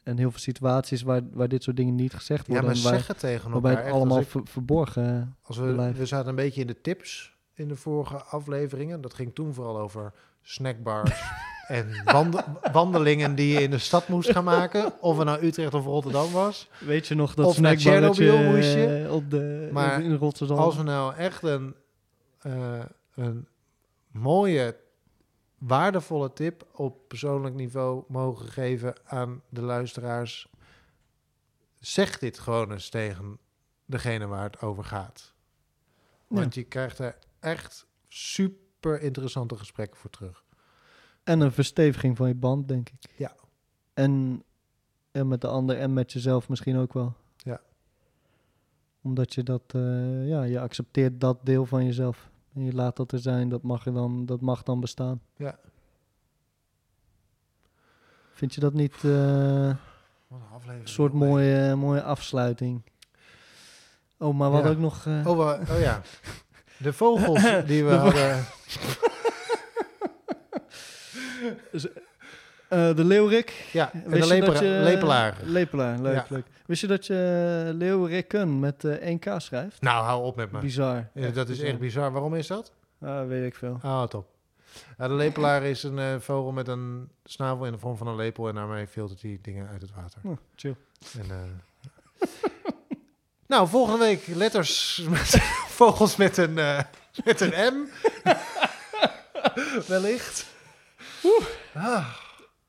en heel veel situaties waar, waar dit soort dingen niet gezegd ja, worden. maar en waar, zeg het tegen waarbij het allemaal ver- verborgen Als we, blijft. we zaten een beetje in de tips in de vorige afleveringen. Dat ging toen vooral over snackbars en wand- wandelingen die je in de stad moest gaan maken. Of het nou Utrecht of Rotterdam was. Weet je nog dat Of naar Chernobyl moest je. eh, op de, Maar in Rotterdam? Als we nou echt een, eh, een mooie, waardevolle tip op persoonlijk niveau mogen geven aan de luisteraars. Zeg dit gewoon eens tegen degene waar het over gaat. Want je krijgt er echt super interessante gesprekken voor terug. En een versteviging van je band, denk ik. Ja. En, en met de ander en met jezelf misschien ook wel. Ja. Omdat je dat, eh, ja, je accepteert dat deel van jezelf. En je laat dat er zijn, dat mag, er dan, dat mag dan bestaan. Ja. Vind je dat niet eh, Wat een soort mooie, mooie afsluiting? Oh, maar wat Ja. ook nog... eh, Oh, oh ja. De vogels die we De hadden. eh, de leeuwerik. Ja, en Wist de je dat je- lepelaar. Lepelaar, leuk, Ja. leuk. Wist je dat je leeuwerikken met eh 1K schrijft? Nou, hou op met me. Bizar. Ja, dat is echt bizar. Waarom is dat? Ah, weet ik veel. Ah, top. De lepelaar is een eh, vogel met een snavel in de vorm van een lepel en daarmee filtert hij dingen uit het water. Oh, chill. En, nou, volgende week letters met vogels met een, met een M. Wellicht. Ah.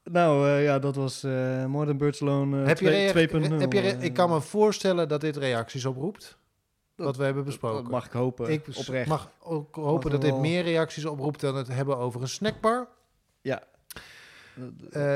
Nou eh, ja, dat was eh Modern Birds Alone eh, heb je twee- rea- 2.0. heb je rea- ik kan me voorstellen dat dit reacties oproept. Dat- wat we hebben Dat besproken. mag ik hopen, ik oprecht. mag ook hopen dat dit wel- meer reacties oproept dan het hebben over een snackbar. Ja.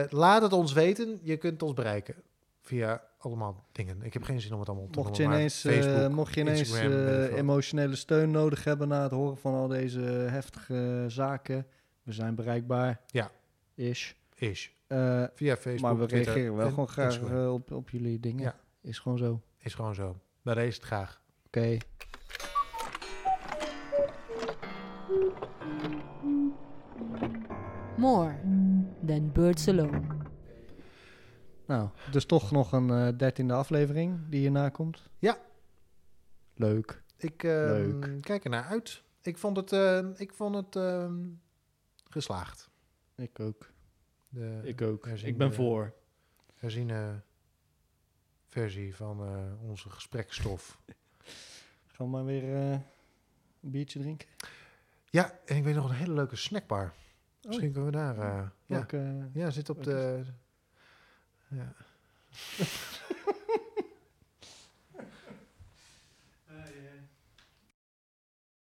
Laat het ons weten. Je kunt ons bereiken via allemaal dingen. Ik heb geen zin om het allemaal te mocht, je noemen, ineens, Facebook, mocht je ineens Instagram, emotionele steun nodig hebben na het horen van al deze heftige zaken, we zijn bereikbaar. Ja. Is. Is. Eh, Via Facebook, Maar we reageren wel gewoon graag eh, op, op jullie dingen. Is gewoon zo. Is gewoon zo. Daar is het graag. Oké. More than birds alone. Nou, dus toch nog een eh, dertiende aflevering die hierna komt. Ja. Leuk. Ik ehm, Leuk. kijk ernaar uit. Ik vond het, ehm, ik vond het ehm, geslaagd. Ik ook. De Ik ook. Ik ben voor. herziene versie van eh, onze gesprekstof. Gaan we maar weer eh, een biertje drinken? Ja, en ik weet nog een hele leuke snackbar. Misschien kunnen we daar... eh, ja. Welke, ja, zit op de... Ja.